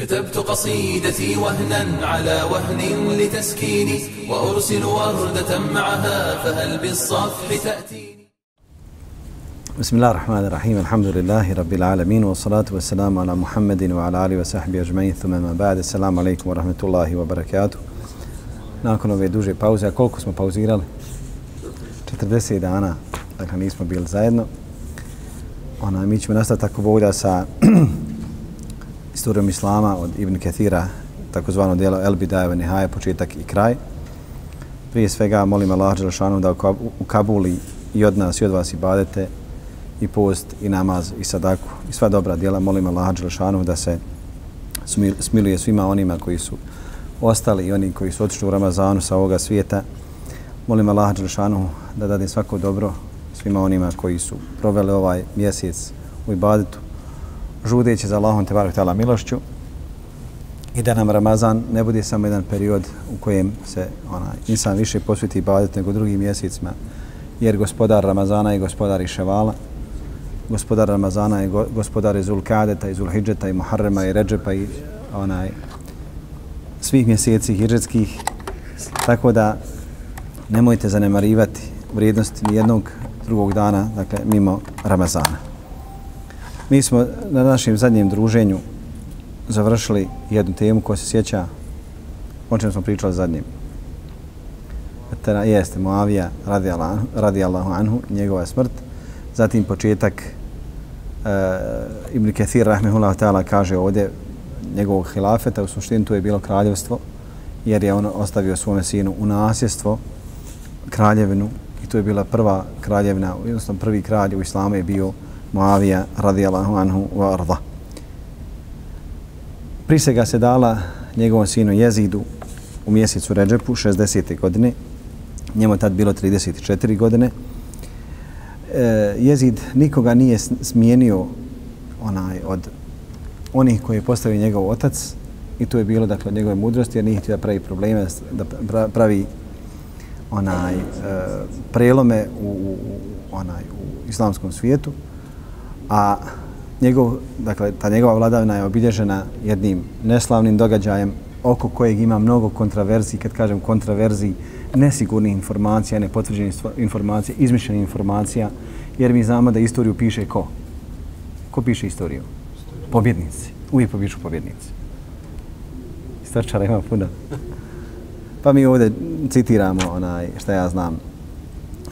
كتبت قصيدتي وهنا على وهن لتسكيني وأرسل وردة معها فهل بالصفح تأتيني بسم الله الرحمن الرحيم الحمد لله رب العالمين والصلاة والسلام على محمد وعلى آله وصحبه أجمعين ثم ما بعد السلام عليكم ورحمة الله وبركاته Nakon ove duže pauze, a koliko smo pauzirali? 40 dana, dakle nismo bili zajedno. Ona, mi ćemo nastaviti tako volja sa istorijom Islama od Ibn Kathira, takozvano dijelo El Bidajeva Nihaje, početak i kraj. Prije svega molim Allah Đelšanu da u Kabuli i od nas i od vas i badete i post i namaz i sadaku i sva dobra djela. Molim Allah Đelšanu da se smiluje svima onima koji su ostali i oni koji su otišli u Ramazanu sa ovoga svijeta. Molim Allah Đelšanu da dade svako dobro svima onima koji su proveli ovaj mjesec u ibadetu žudeći za Allahom te barak tala milošću i da nam Ramazan ne bude samo jedan period u kojem se ona, insan više posveti ibadet nego drugim mjesecima jer gospodar Ramazana je gospodar i Ševala gospodar Ramazana je gospodar i Zulkadeta i Zulhidžeta i Muharrema i Ređepa i onaj svih mjeseci hidžetskih tako da nemojte zanemarivati vrijednost nijednog drugog dana, dakle, mimo Ramazana. Mi smo na našem zadnjem druženju završili jednu temu koja se sjeća o čem smo pričali zadnjem. Tera, jeste Moavija radijallahu anhu, njegova smrt. Zatim početak e, Ibn Kathir rahmehullah ta'ala kaže ovdje njegovog hilafeta, u suštini to je bilo kraljevstvo, jer je on ostavio svome sinu u nasjestvo kraljevinu i to je bila prva kraljevina, jednostavno prvi kralj u islamu je bio Muavija radijallahu anhu wa arda. Prisega se dala njegovom sinu Jezidu u mjesecu Ređepu 60. godine. Njemu tad bilo 34 godine. E, Jezid nikoga nije smijenio onaj od onih koji je postavio njegov otac i to je bilo dakle od njegove mudrosti jer nije htio da pravi probleme, da pravi onaj e, prelome u, u, onaj u islamskom svijetu a njegov, dakle, ta njegova vladavina je obilježena jednim neslavnim događajem oko kojeg ima mnogo kontraverzi, kad kažem kontraverzi, nesigurnih informacija, nepotvrđenih informacija, izmišljenih informacija, jer mi znamo da istoriju piše ko? Ko piše istoriju? Pobjednici. Uvijek pobišu pobjednici. Istorčara ima puno. Pa mi ovdje citiramo onaj, šta ja znam,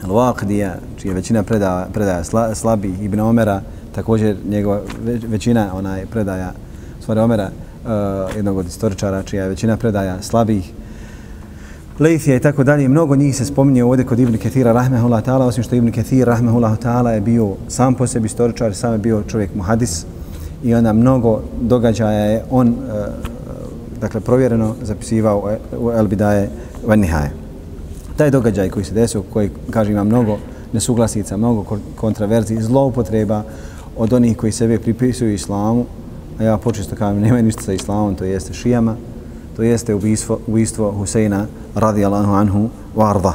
Al-Waqdija, čija većina predaja, predaja slabi, Ibn Omera, također njegova većina onaj predaja stvari Omera, uh, jednog od istoričara, čija je većina predaja slabih, Leithija i tako dalje, mnogo njih se spominje ovdje kod Ibn Kathira rahmehullah ta'ala, osim što Ibn Kathir rahmehullah ta'ala je bio sam po sebi istoričar, sam je bio čovjek muhadis i onda mnogo događaja je on, uh, dakle, provjereno zapisivao u El Bidaje Van Nihaje. Taj događaj koji se desio, koji, kaže, ima mnogo nesuglasica, mnogo kontraverzi, zloupotreba, od onih koji sebe pripisuju islamu, a ja počesto kažem, nema ništa sa islamom, to jeste šijama, to jeste ubistvo, ubistvo Huseina radijallahu anhu varda.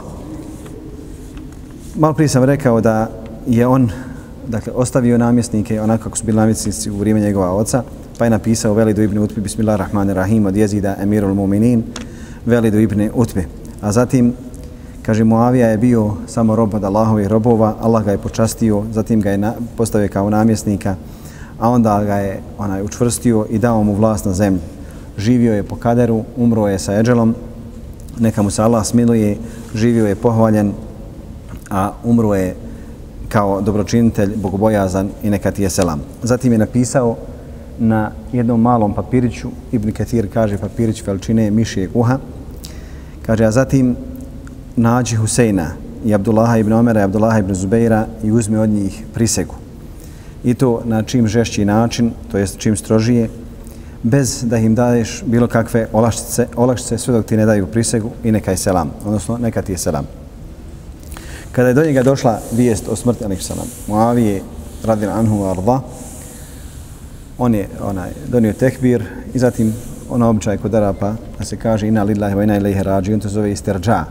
Malo prije sam rekao da je on dakle, ostavio namjesnike onako kako su bili namjesnici u vrijeme njegova oca, pa je napisao Velidu ibn Utbi, bismillahirrahmanirrahim, od jezida emirul muminin, Velidu ibn Utbi. A zatim Kaže, Muavija je bio samo rob od Allahovih robova, Allah ga je počastio, zatim ga je postavio kao namjesnika, a onda ga je onaj učvrstio i dao mu vlast na zemlji. Živio je po kaderu, umro je sa eđelom, neka mu se Allah smiluje, živio je pohvaljen, a umro je kao dobročinitelj, bogobojazan i neka ti je selam. Zatim je napisao na jednom malom papiriću, Ibn Kathir kaže papirić veličine mišijeg uha, kaže, a zatim nađi Huseina i Abdullaha ibn Omera i Abdullaha ibn Zubeira i uzme od njih prisegu. I to na čim žešći način, to jest čim strožije, bez da im daješ bilo kakve olakšice, olakšice sve dok ti ne daju prisegu i neka je selam, odnosno neka ti je selam. Kada je do njega došla vijest o smrti Anik Salam, Muavije radil anhu arda, on je onaj, donio tekbir i zatim ona običaj kod Arapa da se kaže ina lillahi wa ina ilaihi rađi, on to zove isterđa,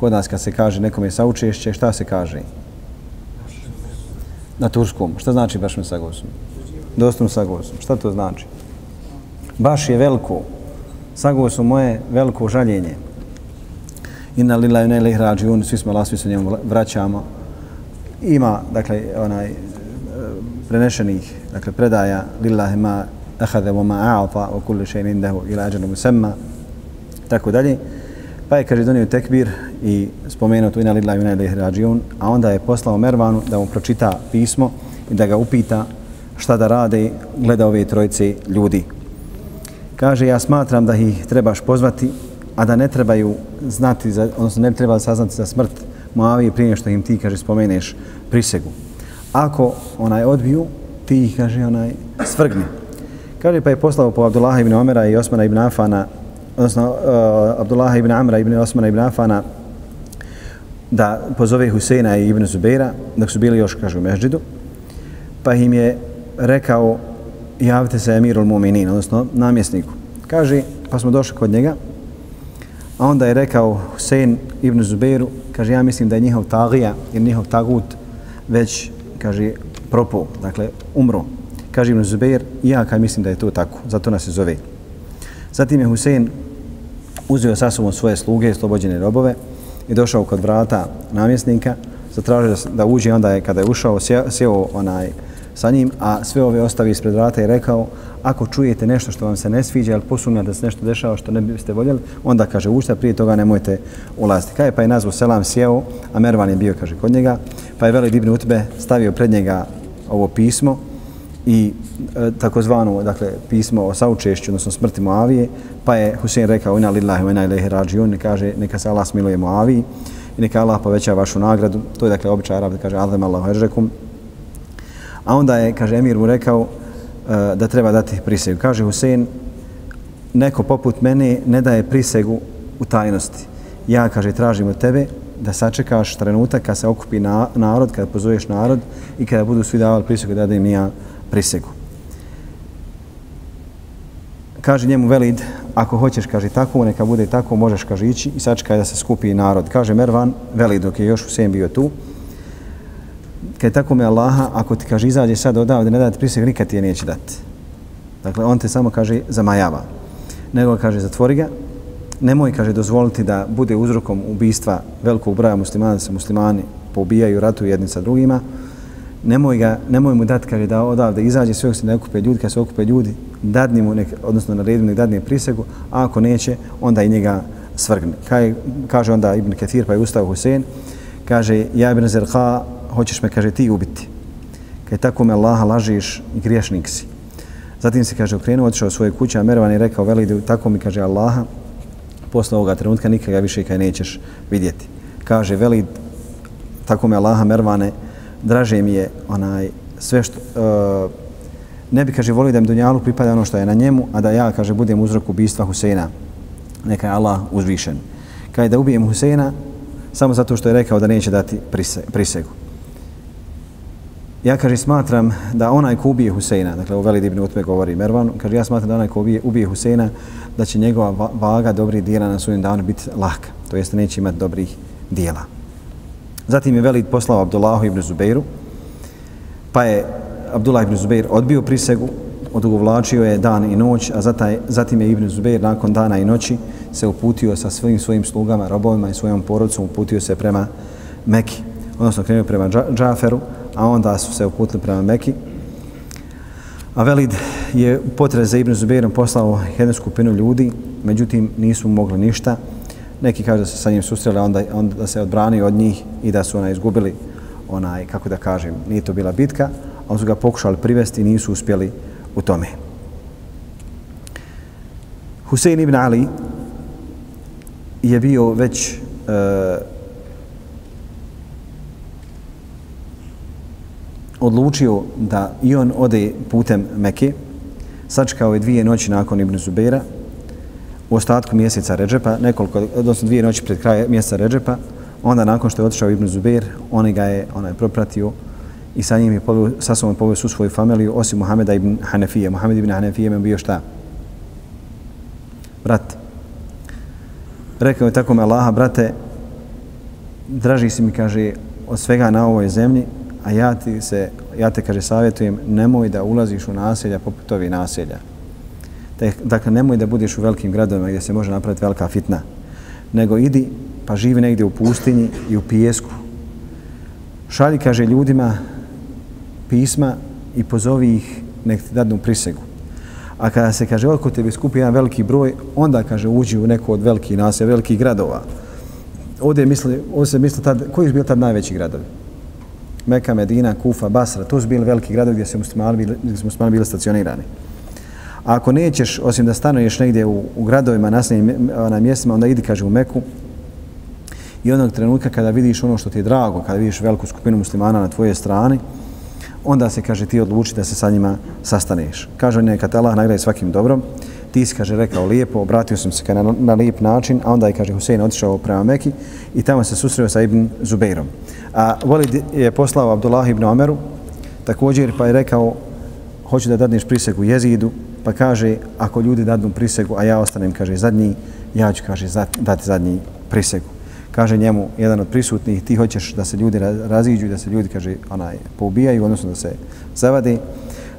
kod nas kad se kaže nekome saučešće, šta se kaže? Na turskom. Šta znači baš me sagosom? Dostom sagosom. Šta to znači? baš je veliko, Sagosom moje veliko žaljenje. Inna lillahi ne ilaihi rađiun, svi smo lasvi se njemu vraćamo. Ima, dakle, onaj, e, prenešenih, dakle, predaja lillahi ma ahade wa ma a'ata wa kulli še'in indahu ila ađanu musemma, tako dalje. Pa je, kaže, donio tekbir i spomenuo tu ina lillahi ne ilaihi a onda je poslao Mervanu da mu pročita pismo i da ga upita šta da rade gleda ove trojice ljudi. Kaže, ja smatram da ih trebaš pozvati, a da ne trebaju znati, za, odnosno ne treba saznati za smrt Moavije prije što im ti, kaže, spomeneš prisegu. Ako onaj odbiju, ti ih, kaže, onaj svrgni. Kaže, pa je poslao po Abdullaha ibn Omera i Osmana ibn Afana, odnosno uh, Abdullaha ibn Amra ibn Osmana ibn Afana, da pozove Huseina i Ibn Zubeira, dok su bili još, kažu, u Mežđidu, pa im je rekao javite se Emirul Muminin, odnosno namjesniku. Kaže, pa smo došli kod njega, a onda je rekao Husein ibn Zubeiru, kaže, ja mislim da je njihov tagija ili njihov tagut već, kaže, propao, dakle, umro. Kaže ibn Zubeir, ja kaj mislim da je to tako, zato nas se zove. Zatim je Husein uzeo sa sobom svoje sluge, slobođene robove i došao kod vrata namjesnika, zatražio da uđe, onda je kada je ušao, sjeo, sjeo onaj, sa njim, a sve ove ostavi ispred vrata i rekao, ako čujete nešto što vam se ne sviđa, ali posumnja da se nešto dešava što ne biste voljeli, onda kaže, ušte, prije toga nemojte ulaziti. Kaj pa je nazvu Selam sjeo, a Mervan je bio, kaže, kod njega, pa je Velid ibn Utbe stavio pred njega ovo pismo i e, takozvano, dakle, pismo o saučešću, odnosno smrti Moavije, pa je Husein rekao, ina lillahi, ina ilahi rađiun, kaže, neka se Allah smiluje Moaviji i neka Allah poveća vašu nagradu, to je, dakle, običaj Arab da kaže, Adem Allahu ežrekum, A onda je, kaže, Emir mu rekao e, da treba dati prisegu. Kaže Husein, neko poput mene ne daje prisegu u tajnosti. Ja, kaže, tražim od tebe da sačekaš trenutak kad se okupi na, narod, kada pozoveš narod i kada budu svi davali prisegu, da dajem ja prisegu. Kaže njemu Velid, ako hoćeš, kaže tako, neka bude tako, možeš, kaže, ići i sačekaj da se skupi narod. Kaže Mervan, Velid, dok je još Husein bio tu, kad tako me Allaha, ako ti kaže izađe sad odavde, ne dati priseg, nikad ti je neće dati. Dakle, on te samo kaže zamajava. Nego kaže zatvori ga, nemoj, kaže, dozvoliti da bude uzrokom ubistva velikog broja muslimana, da se muslimani pobijaju, ratuju jedni sa drugima. Nemoj, ga, nemoj mu dati, kaže, da odavde izađe, sve se ne okupe ljudi, kad se okupe ljudi, dadni mu, nek, odnosno na redu nek dadni prisegu, a ako neće, onda i njega svrgne. Kaj, kaže onda Ibn Kathir, pa je ustao Husein, kaže, ja Ibn Zerqa, hoćeš me, kaže, ti ubiti. Kaj tako me Allaha lažiš i griješnik si. Zatim se, kaže, okrenuo, otišao u svoje kuće, a Mervan je rekao, veli, tako mi, kaže, Allaha, posle ovoga trenutka nikada više kaj nećeš vidjeti. Kaže, veli, tako me Allaha, Mervane, draže mi je onaj, sve što, uh, ne bi, kaže, volio da mi Dunjalu pripada ono što je na njemu, a da ja, kaže, budem uzrok ubistva Huseina. Neka je Allah uzvišen. Kaj da ubijem Huseina, samo zato što je rekao da neće dati prisegu ja kaže smatram da onaj ko ubije Huseina, dakle u Velid ibn Utbe govori Mervan, kaže ja smatram da onaj ko ubije, ubije Huseina, da će njegova vaga dobrih dijela na sudnjem danu biti lahka, to jest neće imati dobrih dijela. Zatim je Velid poslao Abdullahu ibn Zubeiru, pa je Abdullah ibn Zubeir odbio prisegu, odugovlačio je dan i noć, a zataj, zatim je Ibn Zubeir nakon dana i noći se uputio sa svojim svojim slugama, robovima i svojom porodicom, uputio se prema Meki, odnosno krenuo prema Džaferu, a onda su se uputili prema Meki. A Velid je potrez za Ibn Zubeirom poslao jednu skupinu ljudi, međutim nisu mogli ništa. Neki kažu da se sa njim susreli, onda, onda da se odbrani od njih i da su ona izgubili onaj, kako da kažem, nije to bila bitka, ali su ga pokušali privesti i nisu uspjeli u tome. Husein ibn Ali je bio već uh, odlučio da i on ode putem Mekke, sačekao je dvije noći nakon Ibn Zubeira, u ostatku mjeseca Ređepa, nekoliko, odnosno dvije noći pred kraj mjeseca Ređepa, onda nakon što je otišao Ibn Zubair, on ga je onaj propratio i sa njim je poveo, sa sobom poveo su svoju familiju, osim Muhameda ibn Hanefije. Muhammed ibn Hanefije je bio šta? Brat. Rekao je tako me Allaha, brate, draži si mi, kaže, od svega na ovoj zemlji, a ja ti se, ja te kaže savjetujem, nemoj da ulaziš u naselja poput ovih naselja. Dakle, nemoj da budeš u velikim gradovima gdje se može napraviti velika fitna, nego idi pa živi negdje u pustinji i u pijesku. Šalji, kaže, ljudima pisma i pozovi ih nek ti dadnu prisegu. A kada se, kaže, oko tebi skupi jedan veliki broj, onda, kaže, uđi u neko od velikih naselja, velikih gradova. Ovdje, misli, ovdje se misli, tad, koji su bili tad najveći gradovi? Meka, Medina, Kufa, Basra, to su bili veliki gradovi gdje su muslimani bili, gdje su muslimani bili stacionirani. A ako nećeš, osim da stanuješ negdje u, u gradovima, naseljenim na mjestima, onda idi, kaže, u Meku. I onog trenutka kada vidiš ono što ti je drago, kada vidiš veliku skupinu muslimana na tvojoj strani, onda se, kaže, ti odluči da se sa njima sastaneš. Kaže, neka te Allah nagradi svakim dobrom. Ti si, kaže, rekao lijepo, obratio sam se na, na lijep način, a onda je, kaže, Husein otišao prema Meki i tamo se susreo sa Ibn Zubeirom. A Walid je poslao Abdullah ibn Omeru, također pa je rekao, hoću da dadneš prisegu jezidu, pa kaže, ako ljudi dadnu prisegu, a ja ostanem, kaže, zadnji, ja ću, kaže, dati zadnji prisegu. Kaže njemu jedan od prisutnih ti hoćeš da se ljudi raziđu da se ljudi kaže onaj poubijaju odnosno da se zavade.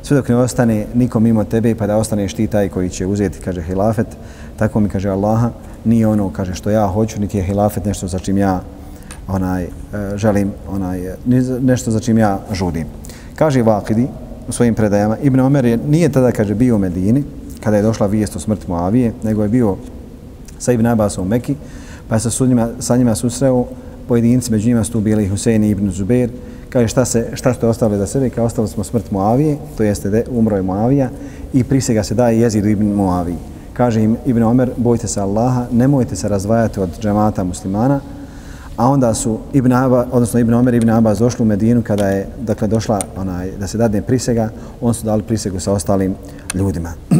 Sve dok ne ostane nikom mimo tebe pa da ostaneš ti taj koji će uzeti kaže hilafet. Tako mi kaže Allaha nije ono kaže što ja hoću niti je hilafet nešto za čim ja onaj e, želim onaj e, nešto za čim ja žudim. Kaže Vakidi u svojim predajama Ibn Omer je, nije tada kaže bio u Medini kada je došla vijest o smrti Muavije nego je bio sa Ibn Abbasom u Mekki pa se sa njima, sa njima susreo pojedinci, među njima su tu bili Husein ibn Zubair, kaže šta, se, šta ste ostavili da sebe, kao ostavili smo smrt Muavije, to jeste de, umro je Muavija, i prisega se daje jezidu ibn Moaviji. Kaže im Ibn Omer, bojte se Allaha, nemojte se razvajati od džemata muslimana, a onda su Ibn Aba, odnosno Ibn Omer i Ibn Abbas došli u Medinu kada je dakle, došla onaj, da se dadne prisega, on su dali prisegu sa ostalim ljudima.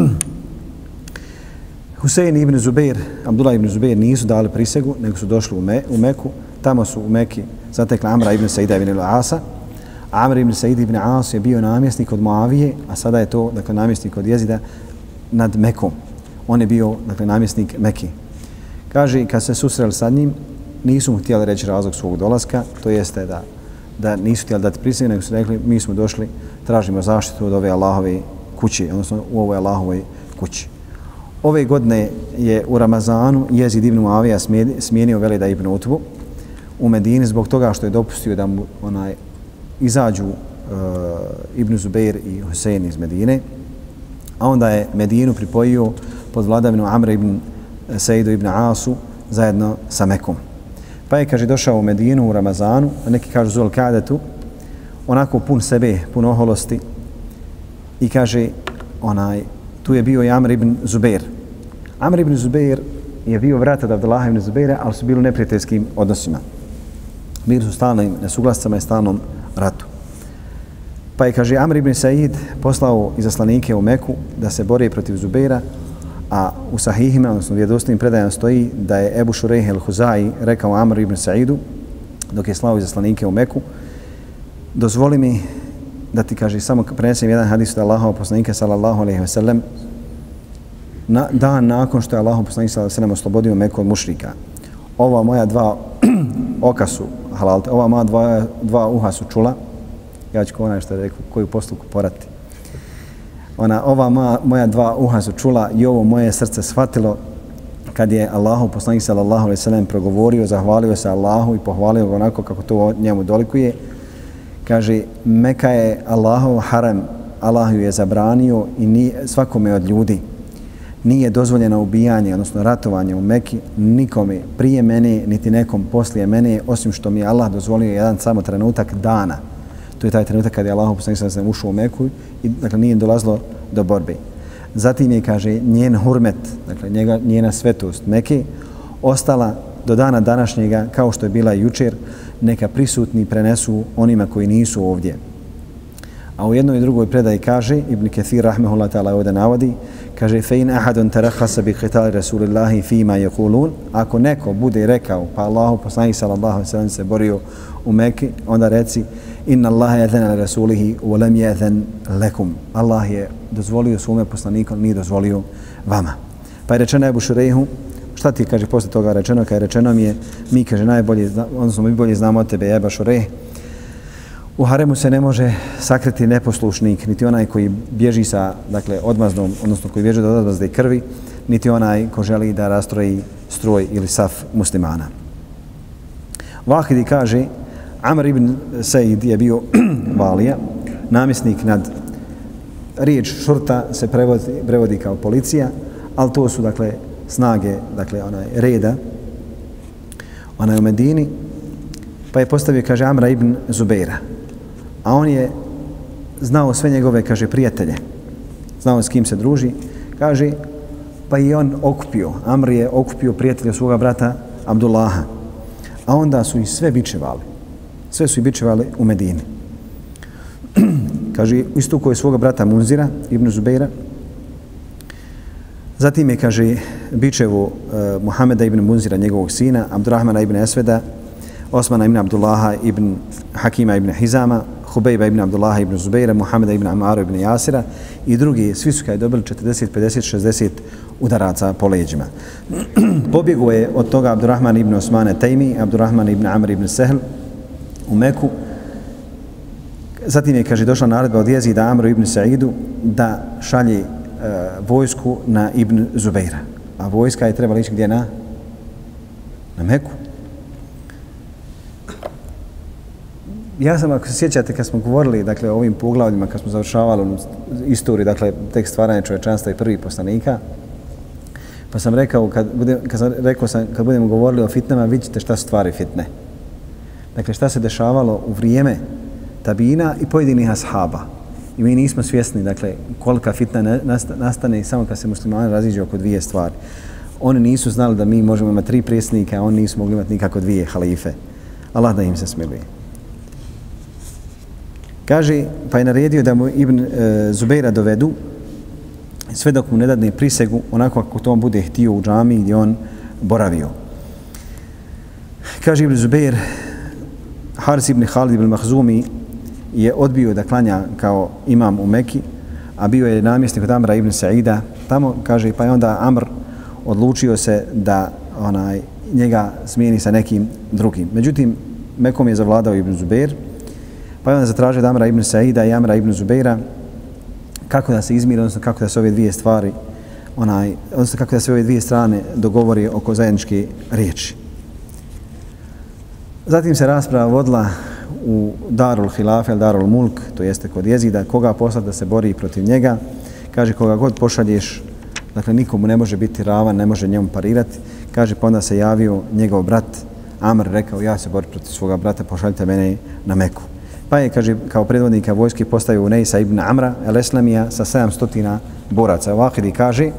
Husein ibn Zubair, Abdullah ibn Zubair nisu dali prisegu, nego su došli u, Me, u Meku. Tamo su u Meki zatekli Amra ibn Saida ibn Asa. Amr ibn Said ibn As je bio namjesnik od Moavije, a sada je to dakle, namjesnik od Jezida nad Mekom. On je bio dakle, namjesnik Meki. Kaže, kad se susreli sa njim, nisu mu htjeli reći razlog svog dolaska, to jeste da, da nisu htjeli dati prisegu, nego su rekli, mi smo došli, tražimo zaštitu od ove Allahove kuće, odnosno u ovoj Allahovoj kući. Ove godine je u Ramazanu Jezid ibn Muavija smijenio Velida ibn Utbu u Medini zbog toga što je dopustio da mu onaj izađu uh, Ibn Zubeir i Husein iz Medine. A onda je Medinu pripojio pod vladavinu Amra ibn e, Sejdu ibn Asu zajedno sa Mekom. Pa je, kaže, došao u Medinu u Ramazanu, a neki kažu Zul Kadetu, onako pun sebe, pun oholosti i kaže, onaj, tu je bio i Amr ibn Zubair. Amr ibn Zubair je bio vrat od Abdullah ibn Zubaira, ali su bili u neprijateljskim odnosima. Bili su stalnim nesuglascama i stalnom ratu. Pa je, kaže, Amr ibn Said poslao izaslanike u Meku da se bore protiv Zubaira, a u sahihima, odnosno vjerodostojnim predajama stoji da je Ebu Šurejh el-Huzai rekao Amr ibn Saidu, dok je slao izaslanike u Meku, dozvoli mi da ti kaže samo prenesem jedan hadis od Allahov poslanika sallallahu alejhi ve sellem na dan nakon što je Allahov poslanik sallallahu alejhi ve sellem oslobodio Meku od mušrika. Ova moja dva oka su halal, ova moja dva, dva uha su čula. Ja ću onaj što je rekao koju postupku porati. Ona, ova moja, moja dva uha su čula i ovo moje srce shvatilo kad je Allahov poslanik sallallahu alejhi ve sellem progovorio, zahvalio se Allahu i pohvalio ga onako kako to njemu dolikuje kaže Meka je Allahov haram, Allah ju je zabranio i ni, svakome od ljudi nije dozvoljeno ubijanje, odnosno ratovanje u Meki nikome prije mene, niti nekom poslije mene, osim što mi je Allah dozvolio jedan samo trenutak dana. To je taj trenutak kad je Allah poslanik sa sam ušao u Meku i dakle, nije dolazlo do borbe. Zatim je, kaže, njen hurmet, dakle, njega, njena svetost Meke, ostala do dana današnjega, kao što je bila jučer, neka prisutni prenesu onima koji nisu ovdje. A u jednoj i drugoj predaji kaže, Ibn Kathir rahmehullah ta'ala ovdje navodi, kaže, fein ahadun tarahasa bi qital Rasulillahi fima yakulun, ako neko bude rekao, pa Allahu poslanih sallallahu sallam se borio u Mekki, onda reci, inna Allaha yadhana Rasulihi wa lam jadhan lekum. Allah je dozvolio svome poslaniku, nije dozvolio vama. Pa je rečeno Ebu Šurejhu, šta ti kaže posle toga rečeno, kada je rečeno mi je, mi kaže najbolje, odnosno mi bolje znamo od tebe, jeba Šurejh, U haremu se ne može sakriti neposlušnik, niti onaj koji bježi sa, dakle, odmazdom, odnosno koji bježi od odmazde i krvi, niti onaj ko želi da rastroji stroj ili saf muslimana. Vahidi kaže, Amr ibn Said je bio valija, namjesnik nad riječ šurta se prevodi, prevodi kao policija, ali to su dakle snage, dakle onaj reda, onaj u Medini, pa je postavio, kaže, Amra ibn Zubeira. A on je znao sve njegove, kaže, prijatelje. Znao s kim se druži. Kaže, pa i on okupio, Amr je okupio prijatelja svoga brata Abdullaha. A onda su i sve bičevali. Sve su i bičevali u Medini. kaže, isto koje svoga brata Munzira, Ibn Zubeira. Zatim je, kaže, bičevu uh, Muhameda ibn Munzira, njegovog sina, Abdurrahmana ibn Esveda, Osmana ibn Abdullaha ibn Hakima ibn Hizama, Hubejba ibn Abdullaha ibn Zubeira, Muhameda ibn Amara ibn Jasira i drugi, svi su kaj dobili 40, 50, 60 udaraca po leđima. Pobjegu je od toga Abdurrahman ibn Osmane Tejmi, Abdurrahman ibn Amr ibn Sehl u Meku. Zatim je, kaže, došla naredba od jezida Amru ibn Saidu da šalje e, vojsku na ibn Zubeira. A vojska je trebala ići gdje na? Na Meku. ja sam, ako se sjećate, kad smo govorili dakle, o ovim poglavljima, kad smo završavali istoriju, dakle, tek stvaranje čovečanstva i prvi poslanika, pa sam rekao, kad, budem, kad sam rekao sam, kad budemo govorili o fitnama, vidite šta su stvari fitne. Dakle, šta se dešavalo u vrijeme tabina i pojedinih ashaba. I mi nismo svjesni, dakle, kolika fitna nastane i samo kad se muslimani raziđu oko dvije stvari. Oni nisu znali da mi možemo imati tri prijesnika, a oni nisu mogli imati nikako dvije halife. Allah da im se smiluje. Kaže, pa je naredio da mu Ibn e, Zubeira dovedu sve dok mu ne dadne prisegu onako kako to on bude htio u džami gdje on boravio. Kaže Ibn Zubeir, Haris ibn Khalid ibn Mahzumi je odbio da klanja kao imam u Meki, a bio je namjesnik od Amra ibn Saida. Tamo, kaže, pa je onda Amr odlučio se da onaj njega smijeni sa nekim drugim. Međutim, Mekom je zavladao Ibn Zubair, Pa je onda zatražio Damra ibn Saida i Amra ibn Zubaira kako da se izmiri, odnosno kako da se ove dvije stvari, onaj, odnosno kako da se ove dvije strane dogovori oko zajedničke riječi. Zatim se rasprava vodila u Darul Hilafel, Darul Mulk, to jeste kod jezida, koga poslati da se bori protiv njega. Kaže, koga god pošalješ, dakle, nikomu ne može biti ravan, ne može njemu parirati. Kaže, pa onda se javio njegov brat, Amr, rekao, ja se borim protiv svoga brata, pošaljite mene na Meku. Pa je, kaže, kao predvodnika vojske postavio Unejsa ibn Amra, el Eslamija, sa 700 boraca. Vahidi kaže,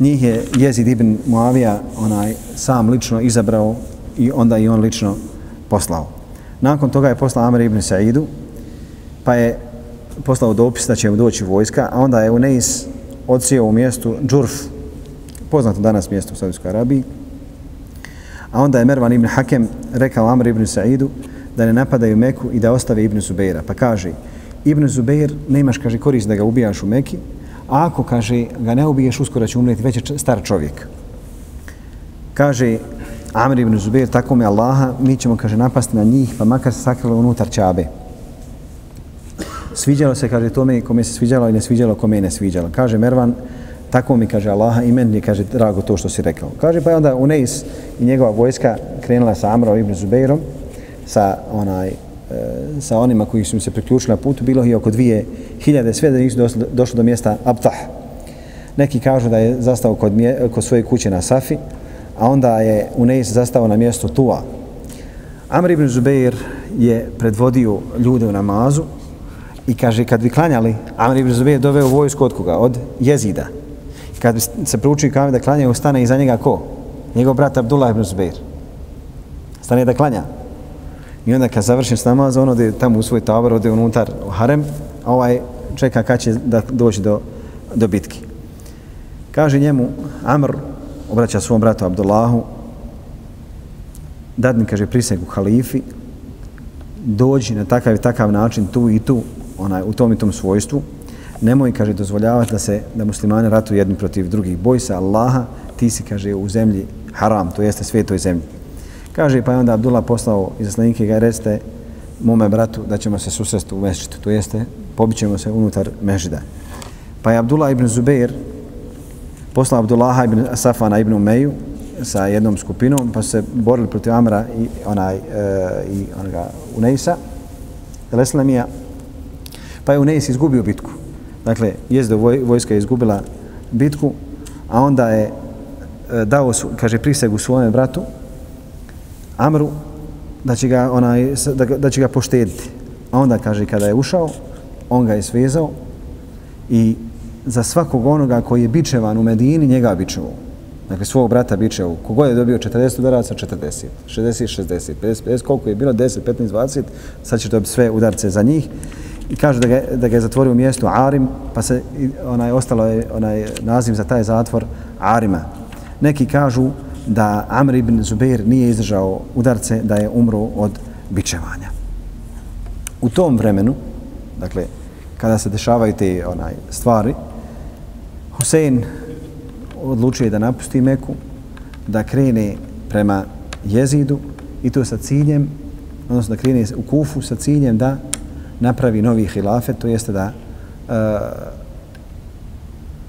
njih je Jezid ibn Muavija onaj, sam lično izabrao i onda i on lično poslao. Nakon toga je poslao Amr ibn Saidu, pa je poslao dopis da će mu doći vojska, a onda je Uneis odsio u mjestu Džurf, poznato danas mjesto u Saudijskoj Arabiji, a onda je Mervan ibn Hakem rekao Amr ibn Saidu, da ne napadaju Meku i da ostave Ibn Zubeira. Pa kaže, Ibn Zubeir, nemaš, kaže, korist da ga ubijaš u Meki, a ako, kaže, ga ne ubiješ, uskoro će umreti, već je star čovjek. Kaže, Amr ibn Zubair, tako mi Allaha, mi ćemo, kaže, napasti na njih, pa makar se sakrilo unutar čabe. Sviđalo se, kaže, tome kome se sviđalo i ne sviđalo kome ne sviđalo. Kaže Mervan, tako mi, kaže Allaha, i meni kaže, drago to što si rekao. Kaže, pa onda Uneis i njegova vojska krenula sa Amrom ibn Zubairom, sa onaj e, sa onima koji su se priključili na putu, bilo je oko dvije hiljade, sve da nisu došli do mjesta Abtah. Neki kažu da je zastao kod, mje, kod svoje kuće na Safi, a onda je Unejs zastao na mjestu Tua. Amr ibn Zubeir je predvodio ljude u namazu i kaže, kad bi klanjali, Amr ibn Zubeir doveo vojsku od koga? Od jezida. I kad bi se proučio kamen da klanjaju, ustane iza njega ko? Njegov brat Abdullah ibn Zubeir. Stane da klanja. I onda kad završim s namazom, on ode tamo u svoj tabor, ode unutar u harem, a ovaj čeka kad će da doći do, do bitki. Kaže njemu, Amr, obraća svom bratu Abdullahu, dadni, kaže, prisegu halifi, dođi na takav i takav način tu i tu, onaj, u tom i tom svojstvu, nemoj, kaže, dozvoljavati da se, da muslimani ratu jedni protiv drugih. Boj se Allaha, ti si, kaže, u zemlji haram, to jeste svetoj zemlji. Kaže, pa je onda Abdullah poslao izaslenike i ga recite, mome bratu da ćemo se susresti u mešćitu, to jeste pobićemo se unutar mešida. Pa je Abdullah ibn Zubair poslao Abdullaha ibn Safana ibn Umeju sa jednom skupinom, pa su se borili protiv Amra i onaj e, i onoga Unejsa, Leslamija, pa je Unejs izgubio bitku. Dakle, jezdo voj, vojska je izgubila bitku, a onda je e, dao, su, kaže, prisegu svome bratu, Amru, da će ga, onaj, da, da će ga poštediti. A onda, kaže, kada je ušao, on ga je svezao i za svakog onoga koji je bičevan u Medini, njega bičevo. Dakle, svog brata bičevo. Kogo je dobio 40 udaraca, 40, 60, 60, 50, 50, koliko je bilo, 10, 15, 20, sad će dobiti sve udarce za njih. I kaže da ga, da ga je zatvorio u mjestu Arim, pa se onaj, ostalo je onaj naziv za taj zatvor Arima. Neki kažu da Amr ibn Zubair nije izdržao udarce, da je umro od bičevanja. U tom vremenu, dakle, kada se dešavaju te onaj, stvari, Husein odlučuje da napusti Meku, da krene prema Jezidu i to sa ciljem, odnosno da krene u Kufu sa ciljem da napravi novi hilafet, to jeste da uh,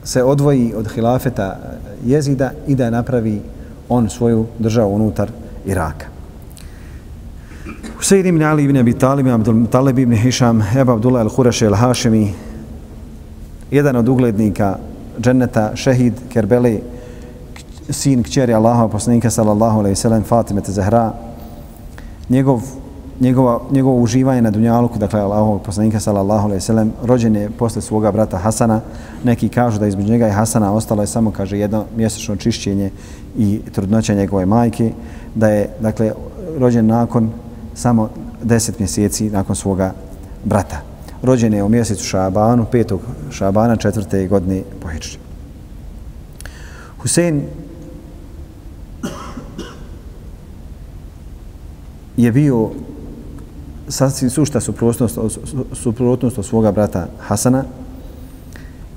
se odvoji od hilafeta Jezida i da napravi on svoju državu unutar Iraka. Husein ibn Ali ibn Abi Talib, Abdul Talib ibn Hisham, Eba Abdullah al-Huraši al-Hashimi, jedan od uglednika dženneta, šehid, Kerbeli, sin kćeri Allaha, poslanika sallallahu alaihi sallam, Fatime te Zahra, njegov, njegova, njegovo uživanje na dunjaluku, dakle Allahovog poslanika sallallahu alaihi sallam, rođen je posle svoga brata Hasana, neki kažu da između njega i Hasana ostalo je samo, kaže, jedno mjesečno čišćenje i trudnoća njegove majke, da je, dakle, rođen nakon samo deset mjeseci nakon svoga brata rođen je u mjesecu Šabanu, petog Šabana, četvrte godine po Hidži. Husein je bio sasvim sušta suprotnost, suprotnost od svoga brata Hasana,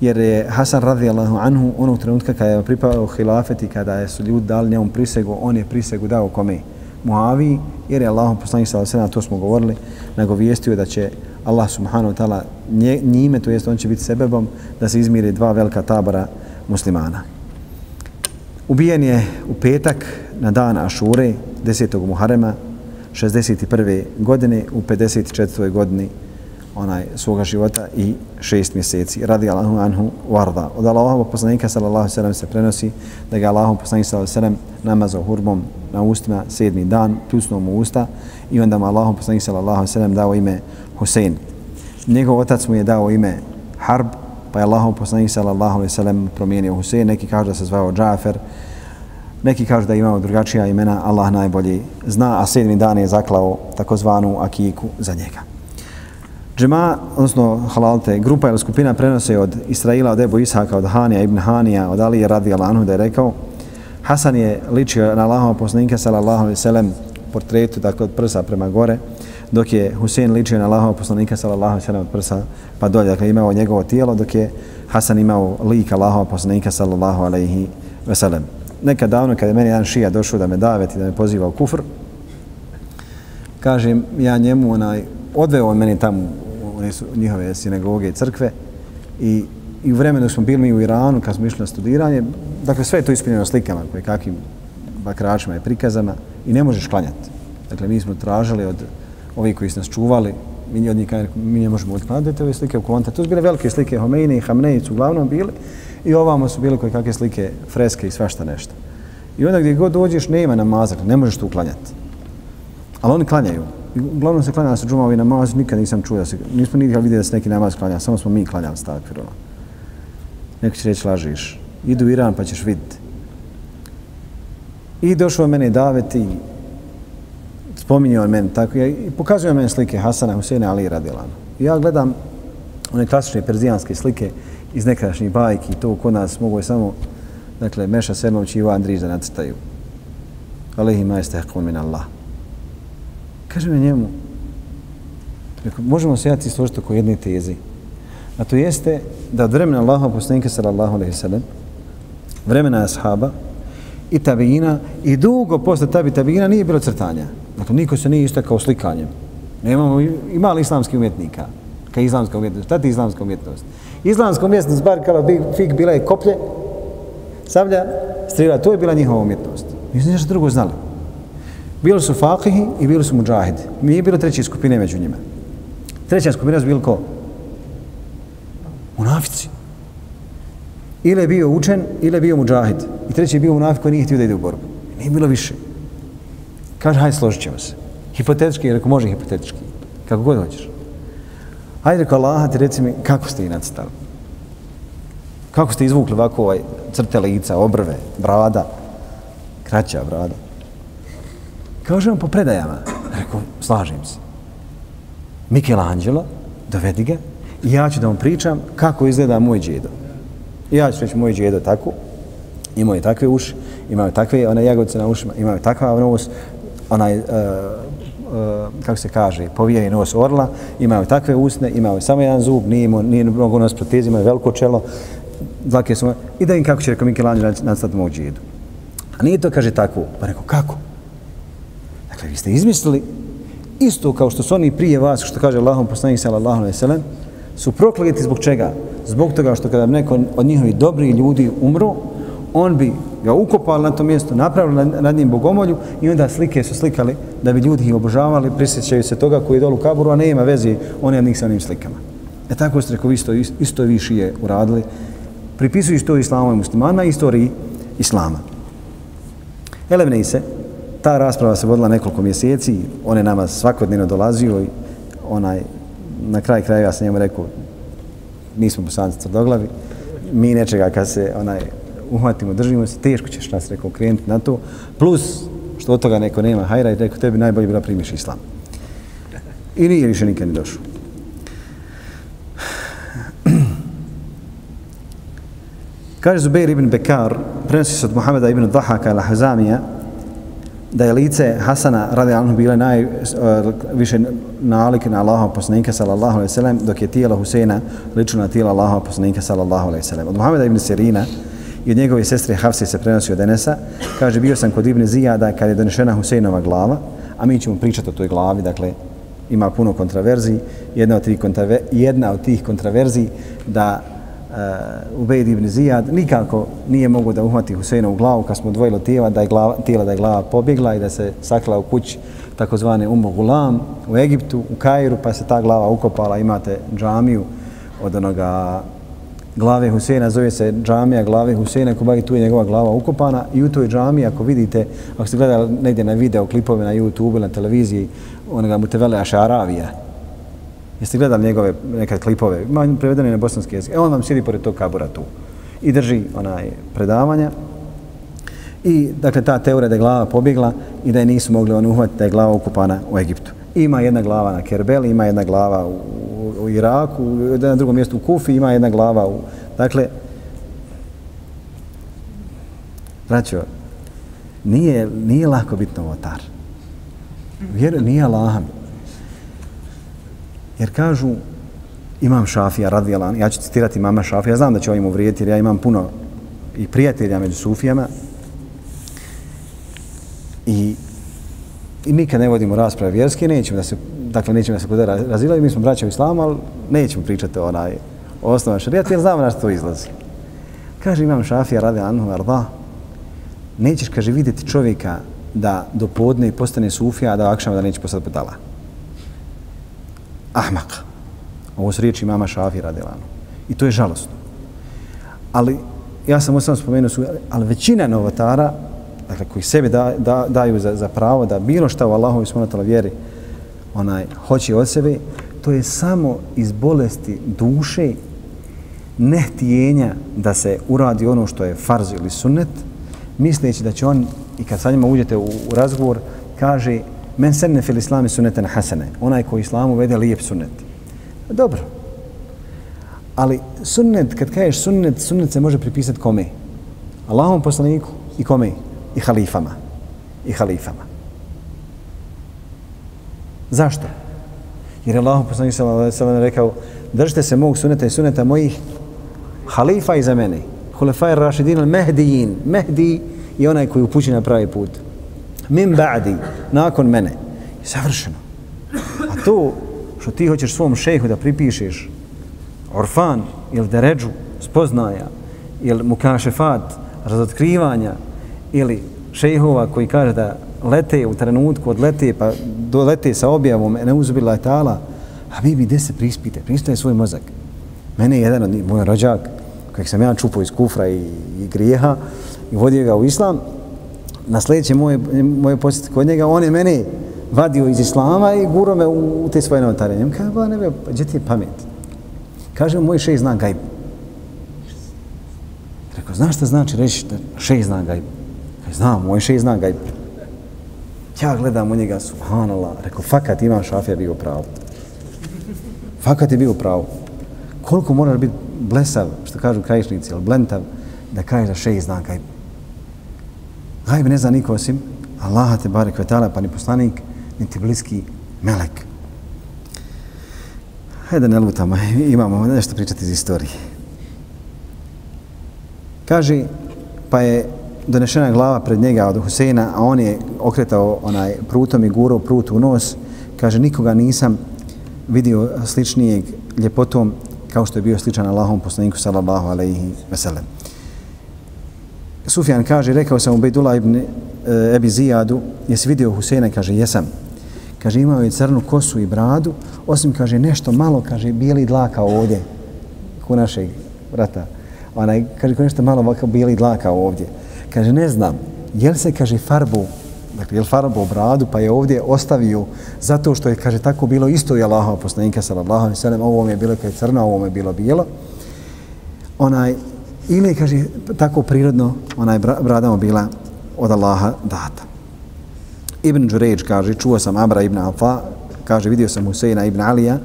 jer je Hasan radijallahu anhu onog trenutka kada je pripao hilafeti, kada je su ljudi dali njemu prisegu, on je prisegu dao kome? Muavi, jer je Allahom poslanik sallallahu to smo govorili, nagovijestio da će Allah subhanahu wa ta'ala njime, to jest on će biti sebebom da se izmiri dva velika tabora muslimana. Ubijen je u petak na dan Ašure 10. Muharema 61. godine u 54. godini onaj svoga života i šest mjeseci. Radi Allahu anhu warda. Od Allahovog poslanika sallallahu sallam se prenosi da ga Allahov poslanik sallallahu sallam namazao hurbom na ustima sedmi dan, pljusnuo mu usta i onda mu Allahov poslanik sallallahu sallam dao ime Husein. Njegov otac mu je dao ime Harb, pa je Allahov poslanik sallallahu alejhi ve sellem promijenio Husein, neki kažu da se zvao Džafer, neki kažu da je imao drugačija imena, Allah najbolji zna, a sedmi dan je zaklao takozvanu akiku za njega. Džema, odnosno halalte, grupa ili skupina prenose od Israila, od Ebu Ishaka, od Hanija, Ibn Hanija, od Alije radi Alanu da je rekao Hasan je ličio na Allahova poslanika sallallahu alejhi ve sellem portretu, dakle od prsa prema gore, dok je Husein ličio na Allahova poslanika sallallahu alejhi ve sellem od prsa pa dolje, dakle imao njegovo tijelo, dok je Hasan imao lik Allahova poslanika sallallahu alejhi ve sellem. Davno kada je meni jedan šija došao da me daveti, da me poziva u kufr, kažem ja njemu onaj odveo on meni tamo one su njihove sinagoge i crkve i, i u vremenu smo bili mi u Iranu kad smo išli na studiranje, dakle sve je to ispunjeno slikama koje kakvim bakračima i prikazama i ne možeš klanjati. Dakle, mi smo tražili od ovih koji su nas čuvali, mi od njih mi ne možemo odkladati pa ove slike u konta. To su bile velike slike Homeine i Hamnejic uglavnom bili i ovamo su bile koje kakve slike freske i svašta nešto. I onda gdje god dođeš nema namaza, ne možeš to uklanjati. Ali oni klanjaju. Uglavnom se klanja se džumovi namaz, nikad nisam čuo da se, nismo nikad vidjeli da se neki namaz klanja, samo smo mi klanjali stakvirova. Neko će reći lažiš. Idu u Iran pa ćeš vidjeti. I došao mene daveti, spominjao meni tako i pokazuje meni slike Hasana Huseina Ali Radilana. Ja gledam one klasične perzijanske slike iz nekadašnjih bajki, to kod nas mogu je samo dakle, Meša Selmović i Ivo Andrić da nacrtaju. Alehi majeste hakun min Allah. Kažem ja njemu, rekao, možemo se jati složiti oko jedne teze. A to jeste da od vremena Allaha poslanika sallallahu alaihi sallam, vremena ashaba i tabijina i dugo posle tabi tabijina nije bilo crtanja. Dakle, niko se nije istakao slikanjem. Nemamo, ima li islamski umjetnika? Kaj islamska umjetnost? Šta ti islamska umjetnost? Islamska umjetnost, bar kada bi fik bila je koplje, sablja, strila. to je bila njihova umjetnost. Nisu ništa drugo znali. Bili su fakihi i bili su muđahidi. Mi je bilo treće skupine među njima. Treća skupina su bili ko? Munafici. Ili je bio učen, ili je bio muđahid. I treći je bio munafik koji nije htio da ide u borbu. Nije bilo više. Kaže, hajde, složit ćemo se. Hipotetički, rekao, može hipotetički. Kako god hoćeš. Hajde, rekao Allah, ti reci mi, kako ste i nacitali? Kako ste izvukli ovako ovaj crte lica, obrve, brada, kraća brada? Kaže on po predajama. Rekao, slažem se. Michelangelo, dovedi ga, i ja ću da vam pričam kako izgleda moj džedo. Ja ću reći moj džedo tako, imao je takve uši, imao je takve one jagodice na ušima, imao je takav nos, onaj, uh, uh, kako se kaže, povijeni nos orla, imao je takve usne, imao je samo jedan zub, nije, imao, nije mnogo nos protezi, imao je veliko čelo, dlake su i da im kako će rekao Michelangelo nastati moj džedo. A nije to, kaže, tako. Pa rekao, kako? Dakle, vi ste izmislili isto kao što su oni prije vas, što kaže Allahom poslanik sallallahu alaihi sallam, su prokleti zbog čega? Zbog toga što kada neko od njihovi dobri ljudi umro, on bi ga ukopali na to mjesto, napravili nad njim bogomolju i onda slike su slikali da bi ljudi ih obožavali, prisjećaju se toga koji je dolu kaburu, a nema veze on od njih sa onim slikama. E tako ste rekao, isto, isto vi šije uradili. Pripisuju isto islamu i muslimana, istoriji islama. Elevne se, ta rasprava se vodila nekoliko mjeseci, on je nama svakodnevno dolazio i onaj, na kraj kraja ja sam njemu rekao, nismo bosanci tvrdoglavi, mi nečega kad se onaj uhvatimo, držimo se, teško ćeš nas rekao krenuti na to, plus što od toga neko nema hajra i rekao tebi najbolje bila primiš islam. I nije više nikad ni došao. Kaže Zubair ibn Bekar, prenosi se od Muhameda ibn Dahaka al-Hazamija, da je lice Hasana radi anhu bile najviše e, uh, nalik na Allaha poslanika sallallahu alejhi ve sellem dok je tijelo Huseina lično na tijelo Allaha poslanika sallallahu alejhi ve sellem. Od Muhameda ibn Sirina i od njegove sestre Hafse se prenosi od Enesa, kaže bio sam kod Ibn Zijada kad je donešena Huseinova glava, a mi ćemo pričati o toj glavi, dakle ima puno kontraverzi, jedna od tih, kontraver, jedna od tih kontraverzi da uh, Ubejd ibn Zijad nikako nije mogu da uhvati Huseina u glavu kad smo dvojilo tijela da je glava, tijela da je glava pobjegla i da se sakla u kući takozvane Umu Gulam u Egiptu, u Kairu, pa se ta glava ukopala, imate džamiju od onoga glave Huseina, zove se džamija glave Huseina, ako bagi tu je njegova glava ukopana i u toj džamiji, ako vidite, ako ste gledali negdje na video, klipove na YouTube ili na televiziji, onoga Mutevele Ašaravija, Jeste gledali njegove nekad klipove, ima prevedene na bosanski jezik. E on vam sjedi pored tog kabura tu i drži onaj predavanja. I dakle ta teorija da je glava pobjegla i da je nisu mogli on uhvatiti da je glava okupana u Egiptu. Ima jedna glava na Kerbeli, ima jedna glava u, u, Iraku, na drugom mjestu u Kufi, ima jedna glava u... Dakle, braćo, nije, nije lako biti novotar. Vjer, nije laham. Jer kažu, imam šafija, radijalan, ja ću citirati mama šafija, znam da će ovim uvrijediti jer ja imam puno i prijatelja među sufijama i, i nikad ne vodimo rasprave vjerske, nećemo da se, dakle nećemo da se kod razilaju, mi smo braća u islamu, ali nećemo pričati o onaj osnovan šarijat, jer znamo na što to izlazi. Kaže, imam šafija, radijalan, arda, nećeš, kaže, vidjeti čovjeka da do podne postane sufija, a da akšama da neće postati budala ahmak. Ovo su riječi mama Šafi Radelanu. I to je žalostno. Ali, ja sam sam spomenuo, su, ali većina novotara, dakle, koji sebe da, da, daju za, za pravo da bilo šta u Allahovi smonatala vjeri onaj, hoće od sebe, to je samo iz bolesti duše nehtijenja da se uradi ono što je farz ili sunnet, misleći da će on, i kad sa njima uđete u, u razgovor, kaže, men senne fil islami sunneten hasene. Onaj koji islamu vede lijep sunnet. Dobro. Ali sunnet, kad kažeš sunnet, sunnet se može pripisati kome? Allahom poslaniku i kome? I halifama. I halifama. Zašto? Jer je Allahom poslanik sallam rekao držite se mog sunneta i sunneta mojih halifa iza mene. Hulefaj rašidin al mehdijin. Mehdi je onaj koji upući na pravi put min ba'di, nakon mene. I savršeno. A to što ti hoćeš svom šejhu da pripišeš orfan ili deređu spoznaja ili mukašefat razotkrivanja ili šejhova koji kaže da lete u trenutku odlete pa do lete sa objavom ne uzbila tala a vi bi gdje se prispite pristaje svoj mozak mene je jedan od moj rođak kojeg sam ja čupao iz kufra i, i grijeha i vodio ga u islam na sljedeće moje, moje posjeti kod njega on je mene vadio iz islama i guro me u, u te svoje notare. Ja kaže, ba, ne be, pa gdje ti je pamet? Kaže, moj šej zna gajb. Rekao, znaš šta znači reći da šej zna gajb? Kaže, znam, moj šej zna gajb. Ja gledam u njega, subhanallah, rekao, fakat imam šafija bio pravo. Fakat je bio pravo. Koliko moraš biti blesav, što kažu krajišnici, ili blentav, da kaže da šej zna gajb. Gajb ne zna niko osim Allaha te barek vetala, pa ni poslanik, niti bliski melek. Hajde ne lutamo, imamo nešto pričati iz istorije. Kaže, pa je donešena glava pred njega od Huseina, a on je okretao onaj prutom i gurao prut u nos. Kaže, nikoga nisam vidio sličnijeg ljepotom kao što je bio sličan Allahom poslaniku sallallahu alaihi veselem. Sufjan kaže, rekao sam u ibn e, Ebi Zijadu, jesi vidio Huseina? Kaže, jesam. Kaže, imao je crnu kosu i bradu, osim, kaže, nešto malo, kaže, bijeli dlaka ovdje, ku našeg vrata. Onaj, kaže, nešto malo ovako bijeli dlaka ovdje. Kaže, ne znam, jel se, kaže, farbu, dakle, jel farbu bradu, pa je ovdje ostavio zato što je, kaže, tako bilo isto i Allahova poslanika, sallallahu alaihi sallam, ovo je bilo kaj crno, ovo je bilo bijelo. Onaj, ili, kaže, tako prirodno, onaj brada mu bila od Allaha data. Ibn Đuređ kaže, čuo sam Amra ibn Alfa, kaže, vidio sam Huseina ibn Alija,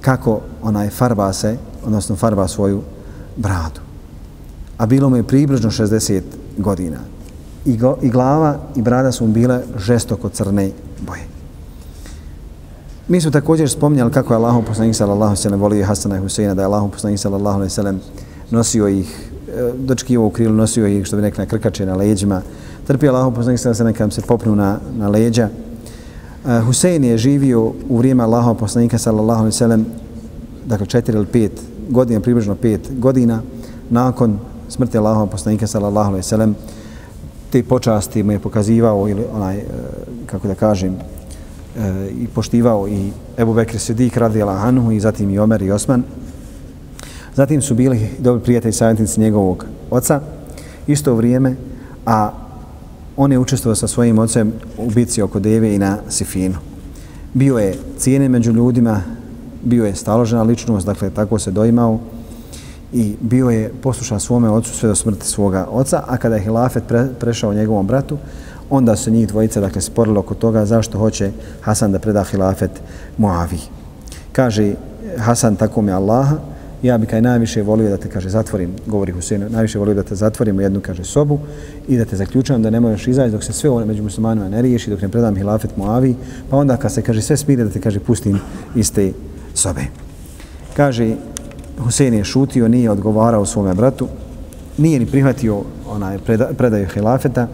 kako onaj farba se, odnosno farba svoju bradu. A bilo mu je približno 60 godina. I, go, I glava i brada su mu bile žestoko crne boje. Mi smo također spomnjali kako je Allahom poslanik sallallahu sallam volio Hasana i Huseina, da je Allahom poslanik sallallahu sallam nosio ih, e, dočkivo u krilu, nosio ih, što bi nekla krkače na leđima, trpio Allahom poslanik sallallahu sallam kada se popnu na, na leđa. E, Husein je živio u vrijeme Allahov poslanika sallallahu alaihi sallam, dakle četiri ili pet godina, približno pet godina, nakon smrti Allahov poslanika sallallahu alaihi sallam, te počasti mu je pokazivao ili onaj, e, kako da kažem, e, i poštivao i Ebu Bekr Sidik radijala Anhu i zatim i Omer i Osman. Zatim su bili dobri prijatelji savjetnici njegovog oca isto vrijeme, a on je učestvovao sa svojim ocem u bici oko Deve i na Sifinu. Bio je cijene među ljudima, bio je staložena ličnost, dakle tako se doimao i bio je poslušan svome ocu sve do smrti svoga oca, a kada je hilafet pre, prešao njegovom bratu, onda su njih dvojica dakle, sporili oko toga zašto hoće Hasan da preda hilafet Muavi. Kaže Hasan tako mi Allaha, ja bi kaj najviše volio da te, kaže, zatvorim, govori Husein, najviše volio da te zatvorim u jednu, kaže, sobu i da te zaključujem da ne možeš izaći dok se sve ovo među muslimanima ne riješi, dok ne predam hilafet Muavi, pa onda kad se, kaže, sve smire da te, kaže, pustim iz te sobe. Kaže, Husein je šutio, nije odgovarao svome bratu, nije ni prihvatio onaj predaju hilafeta,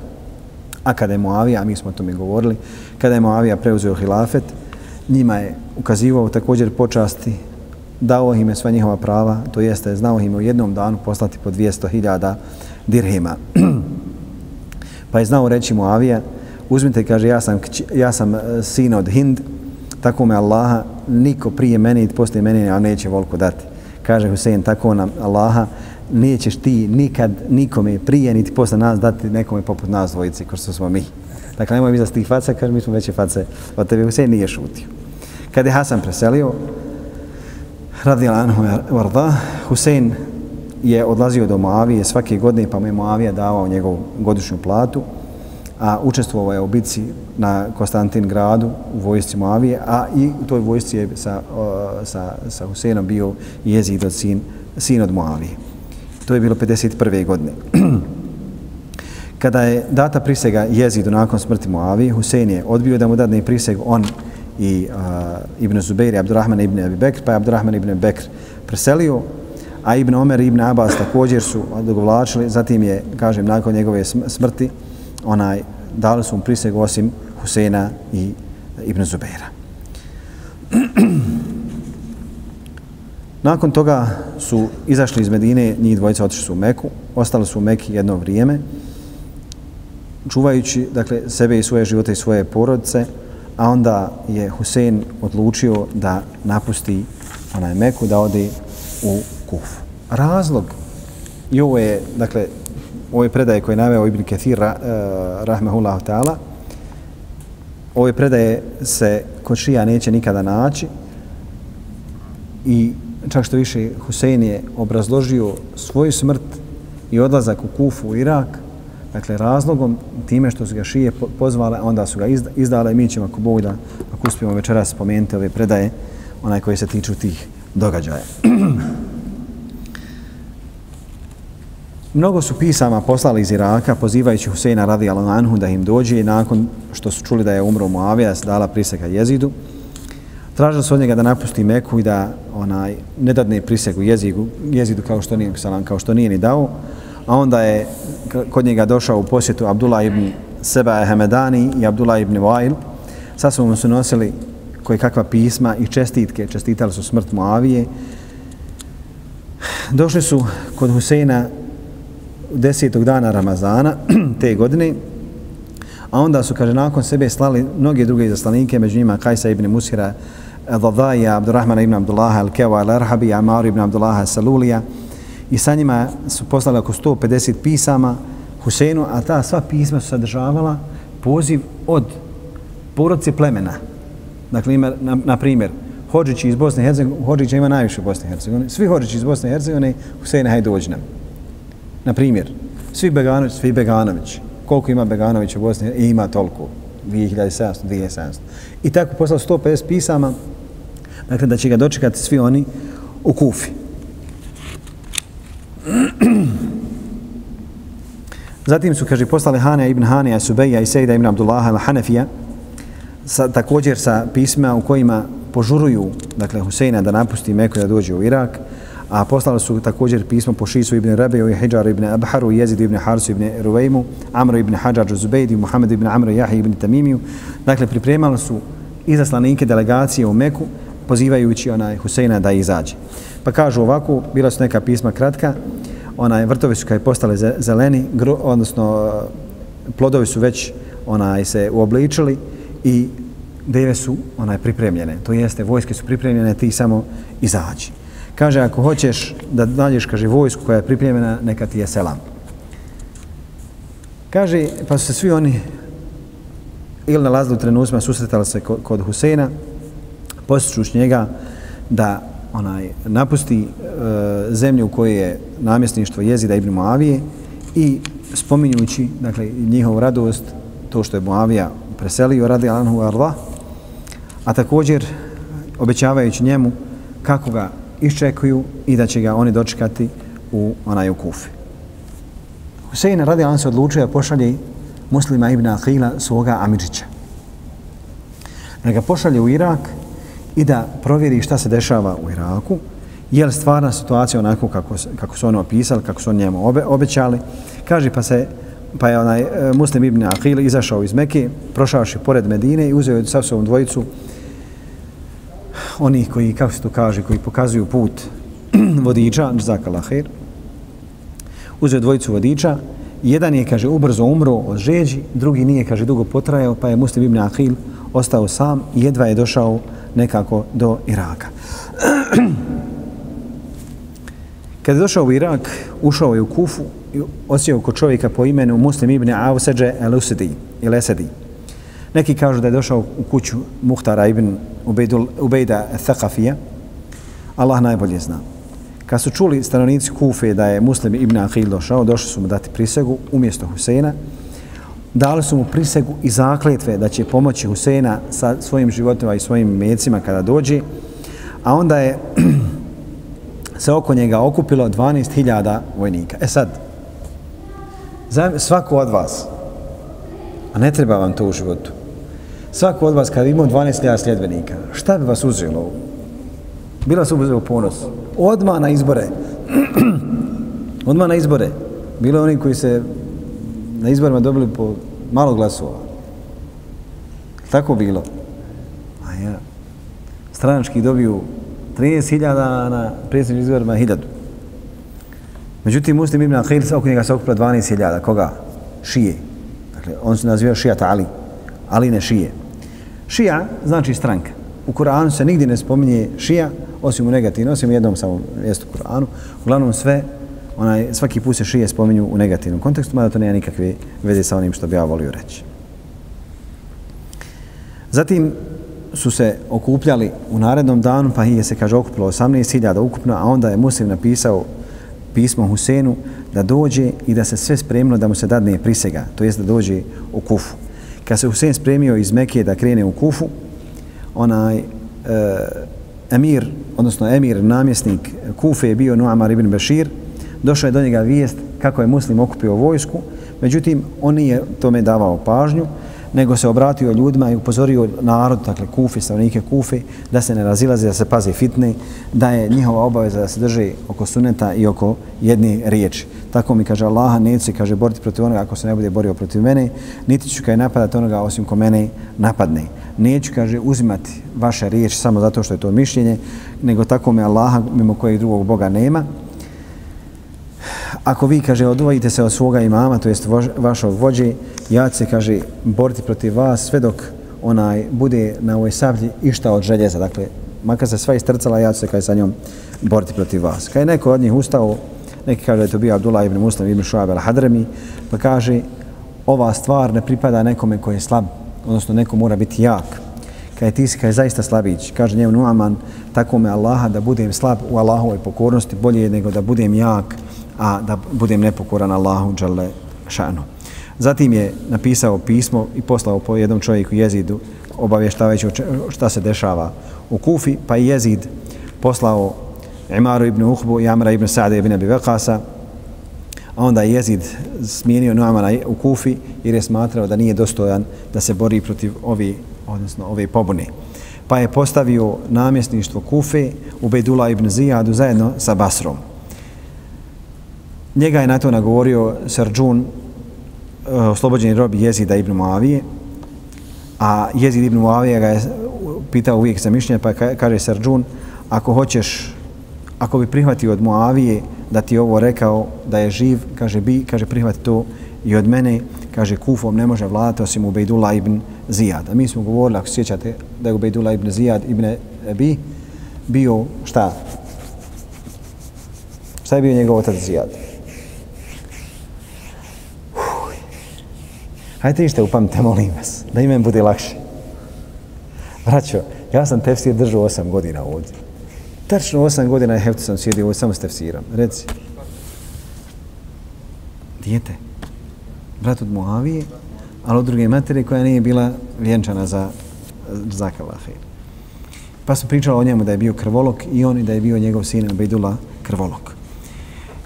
a kada je Moavija, a mi smo o tome govorili, kada je Moavija preuzeo hilafet, njima je ukazivao također počasti, dao im je sva njihova prava, to jeste znao im u jednom danu poslati po 200.000 dirhima. pa je znao reći Moavija, uzmite, kaže, ja sam, ja sam e, sin od Hind, tako me Allaha, niko prije mene i poslije mene, a neće volko dati kaže Husein tako nam Allaha, nećeš ti nikad nikome prije niti posle nas dati nekome poput nas dvojici, kao što smo mi. Dakle, nemoj mi za stih faca, kaže mi smo veće face od tebe. Husein nije šutio. Kad je Hasan preselio, radi Anhu Varda, Husein je odlazio do Moavije svake godine, pa mu je Moavija davao njegovu godišnju platu, a učestvovao je u bitci na Konstantin gradu u vojsci Moavije, a i u toj vojsci je sa, sa, sa Huseinom bio jezid od sin, sin od Moavije. To je bilo 51. godine. Kada je data prisega jezidu nakon smrti Moavije, Husein je odbio da mu dadne priseg on i uh, Ibn Zubeir i Abdurrahman ibn Abi Bekr, pa je Abdurrahman ibn Bekr preselio, a Ibn Omer i Ibn Abbas također su dogovlačili, zatim je, kažem, nakon njegove smrti, onaj, dali su mu priseg osim Huseina i Ibn Zubeira. Nakon toga su izašli iz Medine, njih dvojica otišli su u Meku, ostali su u Meki jedno vrijeme, čuvajući dakle, sebe i svoje živote i svoje porodice, a onda je Husein odlučio da napusti onaj Meku, da ode u Kufu. Razlog, i ovo je, dakle, ove predaje koje je naveo Ibn Kathir, uh, eh, rahmehullahu ta'ala, ove predaje se kod šija neće nikada naći i čak što više Husein je obrazložio svoju smrt i odlazak u Kufu u Irak, dakle razlogom time što su ga šije pozvale, onda su ga izdale i mi ćemo ako Bog da, ako uspijemo večeras spomenuti ove predaje, onaj koji se tiču tih događaja. Mnogo su pisama poslali iz Iraka pozivajući Huseina radi Anhu da im dođe nakon što su čuli da je umro Muavija, dala priseka jezidu. Tražili su od njega da napusti Meku i da onaj ne dadne prisegu jezidu, jezidu kao što nije kao što nije ni dao. A onda je kod njega došao u posjetu Abdullah ibn Seba Hemedani i Abdullah ibn Wail. Sa sobom su nosili koje kakva pisma i čestitke, čestitali su smrt Muavije. Došli su kod Huseina desetog dana Ramazana te godine, a onda su, kaže, nakon sebe slali mnoge druge izaslanike, među njima Kajsa ibn Musira, Dadaja, Abdurrahmana ibn Abdullaha, Al-Kewa, Al-Arhabi, Amar ibn Abdullaha, Salulija, i sa njima su poslali oko 150 pisama Huseinu, a ta sva pisma su sadržavala poziv od porodce plemena. Dakle, ima, na, na primjer, Hođići iz Bosne i Hercegovine, Hođića ima najviše u Bosne i Hercegovine, svi Hođići iz Bosne i Hercegovine, Huseina, hajde dođi nam. Na primjer, svi Beganović, svi Beganović. Koliko ima Beganović u Bosni? I ima toliko. 2700, 2700. I tako poslao 150 pisama, dakle da će ga dočekati svi oni u Kufi. Zatim su, kaže, poslali Hanija ibn Hanija, Subeja i Sejda ibn Abdullaha al Hanefija, sa, također sa pisma u kojima požuruju, dakle, Huseina da napusti Meku da dođe u Irak, a poslali su također pismo po Šisu ibn Rabeju i Hidžaru ibn Abharu, Jezidu ibn Harsu ibn Ruvejmu, Amru ibn Hadžađu Zubejdi, Muhammed ibn Amro Jahi ibn Tamimiju. Dakle, pripremali su izaslanike delegacije u Meku, pozivajući onaj Huseina da izađe. Pa kažu ovako, bila su neka pisma kratka, onaj vrtovi su kaj postali zeleni, gro, odnosno plodovi su već onaj se uobličili i deve su onaj pripremljene. To jeste, vojske su pripremljene, ti samo izađi. Kaže, ako hoćeš da nađeš, kaže, vojsku koja je pripremljena, neka ti je selam. Kaže, pa su se svi oni ili nalazili u trenutima, susretali se kod Huseina, posjećuš njega da onaj napusti e, zemlju u kojoj je namjesništvo jezida Ibn Muavije i spominjući dakle, njihovu radost, to što je Muavija preselio radi Anhu Arla, a također obećavajući njemu kako ga iščekuju i da će ga oni dočekati u onaj u Kufi. Husein radi Anhu se odlučio da pošalje muslima ibn Akhila svoga Amidžića. Da ga pošalje u Irak i da provjeri šta se dešava u Iraku, je li stvarna situacija onako kako, kako su oni opisali, kako su oni njemu obe, obećali. Kaže pa se pa je onaj e, muslim ibn Aqil izašao iz Mekke, prošavši pored Medine i uzeo sa sobom dvojicu onih koji, kako se to kaže, koji pokazuju put vodiča, Nžzaka Lahir, uzeo dvojicu vodiča, jedan je, kaže, ubrzo umro od žeđi, drugi nije, kaže, dugo potrajao, pa je Muslim ibn Aqil ostao sam i jedva je došao nekako do Iraka. Kad je došao u Irak, ušao je u Kufu i osjeo kod čovjeka po imenu Muslim ibn Avseđe el-Usidi, ili Esedi. Neki kažu da je došao u kuću Muhtara ibn Ubejda Thakafija. Allah najbolje zna. Kad su čuli stanovnici Kufe da je muslim ibn Aqil došao, došli su mu dati prisegu umjesto Huseina. Dali su mu prisegu i zakletve da će pomoći Huseina sa svojim životima i svojim mecima kada dođe. A onda je se oko njega okupilo 12.000 vojnika. E sad, svako od vas, a ne treba vam to u životu, svako od vas kada imao 12.000 sljedbenika, šta bi vas uzelo? Bila su uzelo ponos. Odma na izbore. Odma na izbore. Bilo oni koji se na izborima dobili po malo glasova. Tako bilo. A ja, stranački dobiju 13.000 na predsjednim izborima 1000. Međutim, Muslim ibn Aqil oko njega se okupila 12.000. Koga? Šije. Dakle, on se naziva Šijata Ali. Ali ne Šije. Šija znači stranka. U Kur'anu se nigdje ne spominje šija, osim u negativnom, osim u jednom samo mjestu u Kur'anu. Uglavnom sve, onaj, svaki put se šije spominju u negativnom kontekstu, mada to nema nikakve veze sa onim što bi ja volio reći. Zatim su se okupljali u narednom danu, pa je se, kaže, okupilo 18.000 ukupno, a onda je Muslim napisao pismo Husenu da dođe i da se sve spremno da mu se dadne prisega, to jest da dođe u Kufu. Kad se Husen spremio iz Mekije da krene u Kufu, onaj e, emir, odnosno emir, namjesnik Kufe je bio Nuamar ibn Bashir, došao je do njega vijest kako je muslim okupio vojsku, međutim, on nije tome davao pažnju, nego se obratio ljudima i upozorio narod, dakle Kufi, stavnike Kufi, da se ne razilaze, da se pazi fitne, da je njihova obaveza da se drži oko suneta i oko jedne riječi. Tako mi kaže Allaha, neću se kaže boriti protiv onoga ako se ne bude borio protiv mene, niti ću kaj napadati onoga osim ko mene napadne. Neću, kaže, uzimati vaše riječi samo zato što je to mišljenje, nego tako mi Allaha, mimo kojeg drugog Boga nema, ako vi, kaže, odvojite se od svoga imama, to jest vašog vođe, ja ću se, kaže, boriti protiv vas sve dok onaj bude na ovoj sablji išta od željeza. Dakle, makar se sva istrcala, ja ću se, kaže, sa njom boriti protiv vas. Kad je neko od njih ustao, neki kaže da je to bio Abdullah ibn Muslim ibn Šuab al-Hadrami, pa kaže, ova stvar ne pripada nekome koji je slab, odnosno neko mora biti jak. Kad je ti si, kaj je zaista slabić, kaže njemu Nuaman, tako me Allaha da budem slab u Allahovoj pokornosti, bolje nego da budem jak a da budem nepokoran Allahu dželle šanu. Zatim je napisao pismo i poslao po jednom čovjeku jezidu obavještavajući šta se dešava u Kufi, pa je jezid poslao Imaru ibn Uhbu i Amra ibn Sa'da ibn Abi Vakasa, a onda je jezid smijenio Nuamana u Kufi jer je smatrao da nije dostojan da se bori protiv ovi, odnosno ove pobune. Pa je postavio namjesništvo Kufe u Bedula ibn Zijadu zajedno sa Basrom. Njega je na to nagovorio Sarđun, eh, oslobođeni rob Jezida ibn Muavije, a Jezid ibn Muavije ga je pitao uvijek za mišljenje, pa kaže Sarđun, ako hoćeš, ako bi prihvatio od Muavije da ti ovo rekao da je živ, kaže bi, kaže prihvati to i od mene, kaže kufom ne može vladati osim Ubejdula ibn Zijad. A mi smo govorili, ako sjećate, da je Ubejdula ibn Zijad ibn Ebi bio šta? Šta je bio njegov otac Zijad? Hajde ište upamte, molim vas, da imen bude lakše. Braćo, ja sam tefsir držao osam godina ovdje. Tačno osam godina je heftu sam sjedio ovdje, samo s tefsirom. Reci. Dijete. Brat od Muavije, ali od druge materije koja nije bila vjenčana za Zakalahir. Pa smo pričali o njemu da je bio krvolok i on i da je bio njegov sin Ubejdula krvolok.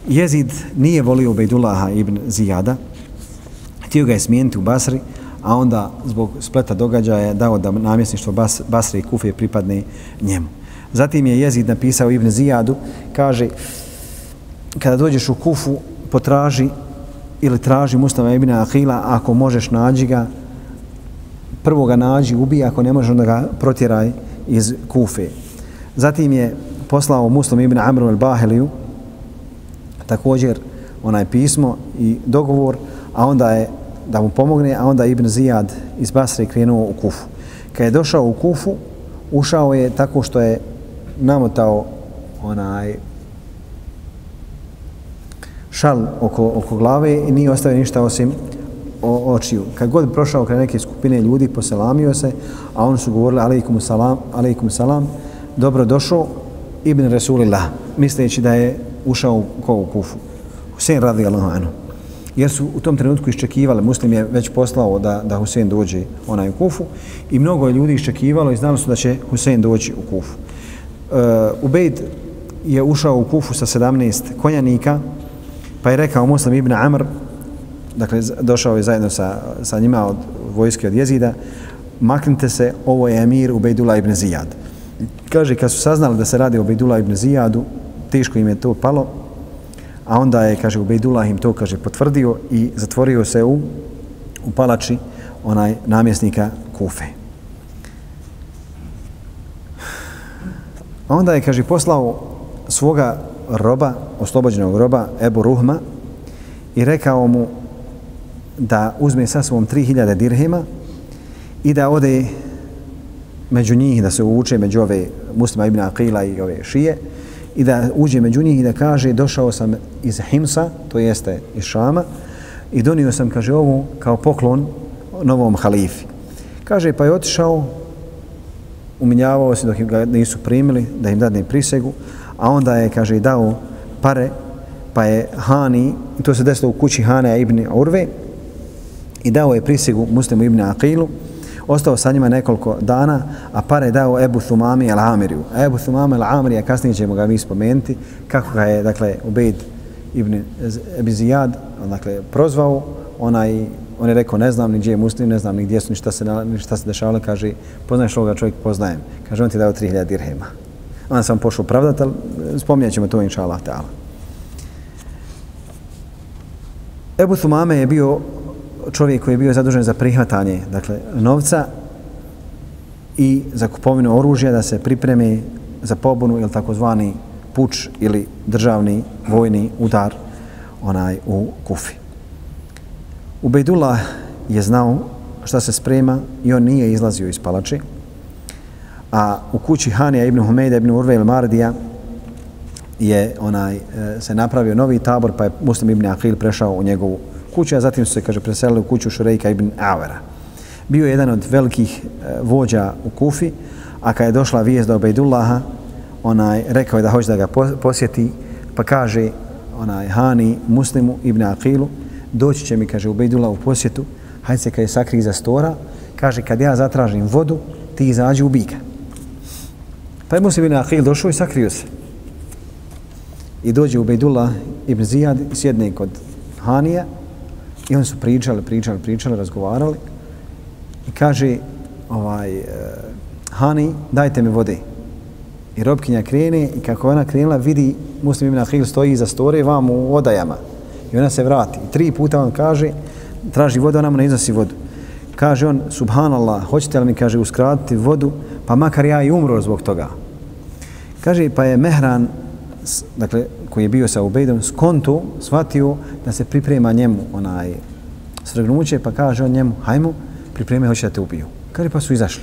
Jezid nije volio Ubejdullaha ibn Zijada, Htio ga je smijeniti u Basri, a onda zbog spleta događaja dao da namjesništvo Bas, Basri i Kufe pripadne njemu. Zatim je Jezid napisao Ibn Zijadu, kaže, kada dođeš u Kufu, potraži ili traži Mustafa Ibn Ahila, ako možeš nađi ga, prvo ga nađi, ubij, ako ne možeš, onda ga protjeraj iz Kufe. Zatim je poslao Muslim Ibn Amru al-Baheliju, također onaj pismo i dogovor, a onda je da mu pomogne, a onda Ibn Zijad iz Basre krenuo u Kufu. Kad je došao u Kufu, ušao je tako što je namotao onaj šal oko, oko glave i nije ostavio ništa osim o, očiju. Kad god prošao kraj neke skupine ljudi, poselamio se, a oni su govorili alaikum salam, alaikum salam, dobro došao Ibn Resulillah, misleći da je ušao u, u Kufu. Husein radi Allahu jer su u tom trenutku iščekivali, muslim je već poslao da, da Husein dođe onaj u Kufu i mnogo je ljudi iščekivalo i znali su da će Husein doći u Kufu. Uh, Ubejd je ušao u Kufu sa 17 konjanika, pa je rekao Muslim ibn Amr, dakle došao je zajedno sa, sa njima od vojske od jezida, maknite se, ovo je emir Ubejdula ibn Zijad. Kaže, kad su saznali da se radi o Ubejdula ibn Zijadu, teško im je to palo, a onda je, kaže, Ubejdullah im to, kaže, potvrdio i zatvorio se u, u palači onaj namjesnika Kufe. A onda je, kaže, poslao svoga roba, oslobođenog roba, Ebu Ruhma, i rekao mu da uzme sa svom 3000 dirhema i da ode među njih, da se uvuče među ove muslima ibn Aqila i ove šije, i da uđe među njih i da kaže došao sam iz Himsa, to jeste iz Šama, i donio sam, kaže, ovu kao poklon novom halifi. Kaže, pa je otišao, uminjavao se dok ga nisu primili, da im dadne prisegu, a onda je, kaže, i dao pare, pa je Hani, to se desilo u kući Hane ibn Urve, i dao je prisegu muslimu ibn Aqilu, ostao sa njima nekoliko dana, a pare je dao Ebu Thumami al-Amiriju. Ebu Thumami al-Amirija, kasnije ćemo ga mi spomenuti, kako ga je, dakle, Ubejd ibn Ebi Zijad, dakle, prozvao, onaj, on je rekao, ne znam ni gdje je muslim, ne znam ni gdje su, ni šta se, ni šta se dešavalo, kaže, poznaješ ovoga čovjek, poznajem. Kaže, on ti je dao 3000 dirhema. Onda sam pošao pravdat, ali spominjat ćemo to, inša Allah, ta'ala. Ebu Thumame je bio čovjek koji je bio zadužen za prihvatanje dakle, novca i za kupovinu oružja da se pripremi za pobunu ili takozvani puč ili državni vojni udar onaj u Kufi. Ubejdullah je znao šta se sprema i on nije izlazio iz palače. A u kući Hanija ibn Humejda ibn Urve il Mardija je onaj e, se napravio novi tabor pa je Muslim ibn Aqil prešao u njegovu kuće, a zatim su se, kaže, preselili u kuću Šurejka ibn Avera. Bio je jedan od velikih e, vođa u Kufi, a kada je došla vijest do Obejdullaha, onaj, rekao je da hoće da ga posjeti, pa kaže onaj Hani Muslimu ibn Aqilu, doći će mi, kaže, Ubejdullah u posjetu, hajde se kada je sakri za stora, kaže, kad ja zatražim vodu, ti izađi u bika. Pa je Muslim ibn Aqil došao i sakrio se. I dođe Ubejdullah ibn Zijad i sjedne kod Hanija, I oni su pričali, pričali, pričali, razgovarali. I kaže, ovaj, eh, Hani, dajte mi vode. I robkinja krene i kako ona krenula, vidi Muslim ibn Ahil stoji iza store vam u odajama. I ona se vrati. I tri puta on kaže, traži vodu, ona mu ne iznosi vodu. Kaže on, subhanallah, hoćete li mi, kaže, uskratiti vodu, pa makar ja i umro zbog toga. Kaže, pa je Mehran, dakle, koji je bio sa Ubejdom, skontu, shvatio da se priprema njemu onaj svrgnuće, pa kaže on njemu, hajmo, pripreme, hoće da te ubiju. Kaže, pa su izašli.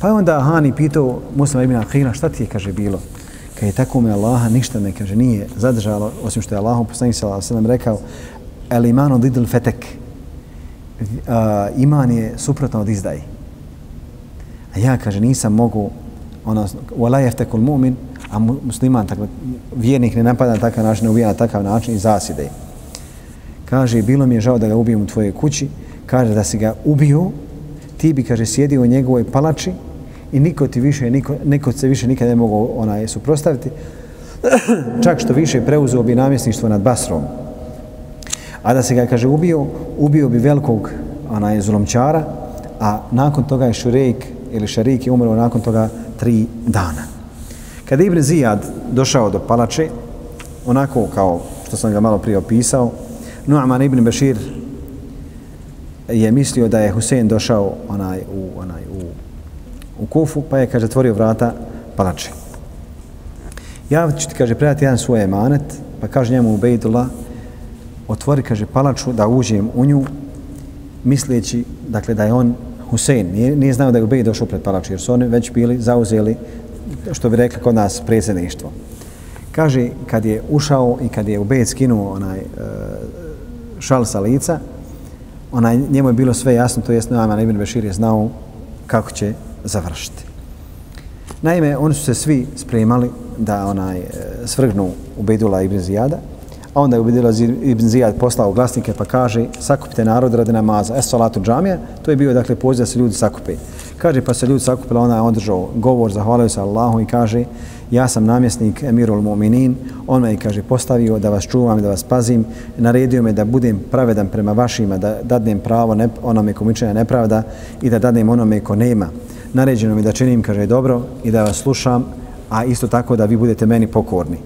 Pa je onda Hani pitao Muslima ibn Akhira, šta ti je, kaže, bilo? Kad je tako me Allaha, ništa me, kaže, nije zadržalo, osim što je Allahom poslanik sa sallam rekao, el imanu didl fetek, uh, iman je suprotno od izdaji. A ja, kaže, nisam mogu, ono, wala jeftekul mu'min, a musliman, tako, vjernik ne napada na takav način, ne ubija na takav način i zaside. Kaže, bilo mi je žao da ga ubijem u tvojoj kući, kaže da si ga ubio, ti bi, kaže, sjedio u njegovoj palači i niko ti više, niko, niko se više nikada ne mogu onaj, suprostaviti, čak što više preuzeo bi namjesništvo nad Basrom. A da se ga, kaže, ubio, ubio bi velikog onaj, zulomčara, a nakon toga je Šurejk ili Šarik je umro nakon toga tri dana. Kada Ibn Zijad došao do palače, onako kao što sam ga malo prije opisao, Nu'man ibn Bashir je mislio da je Husein došao onaj u, onaj u, u Kufu, pa je, kaže, zatvorio vrata palače. Ja ću ti, kaže, predati jedan svoj emanet, pa kaže njemu Ubejdullah, otvori, kaže, palaču da uđem u nju, misleći, dakle, da je on Husein. Nije, nije znao da je Ubejd došao pred palaču, jer su oni već bili zauzeli što bi rekli kod nas predsjedništvo. Kaže, kad je ušao i kad je u bed skinuo onaj e, šal sa lica, onaj, njemu je bilo sve jasno, to jest Naman ibn Bešir je znao kako će završiti. Naime, oni su se svi spremali da onaj e, svrgnu u ibn Zijada, a onda je Ubedila ibn Zijad poslao glasnike pa kaže sakupite narod radi namaza. Es salatu džamija, to je bio dakle poziv da se ljudi sakupe. Kaže, pa se ljudi sakupila, ona je održao govor, zahvalio se Allahu i kaže, ja sam namjesnik Emirul Mu'minin, on me, kaže, postavio da vas čuvam da vas pazim, naredio me da budem pravedan prema vašima, da dadnem pravo ne, onome ko čine nepravda i da dadnem onome ko nema. Naređeno mi da činim, kaže, dobro i da vas slušam, a isto tako da vi budete meni pokorni.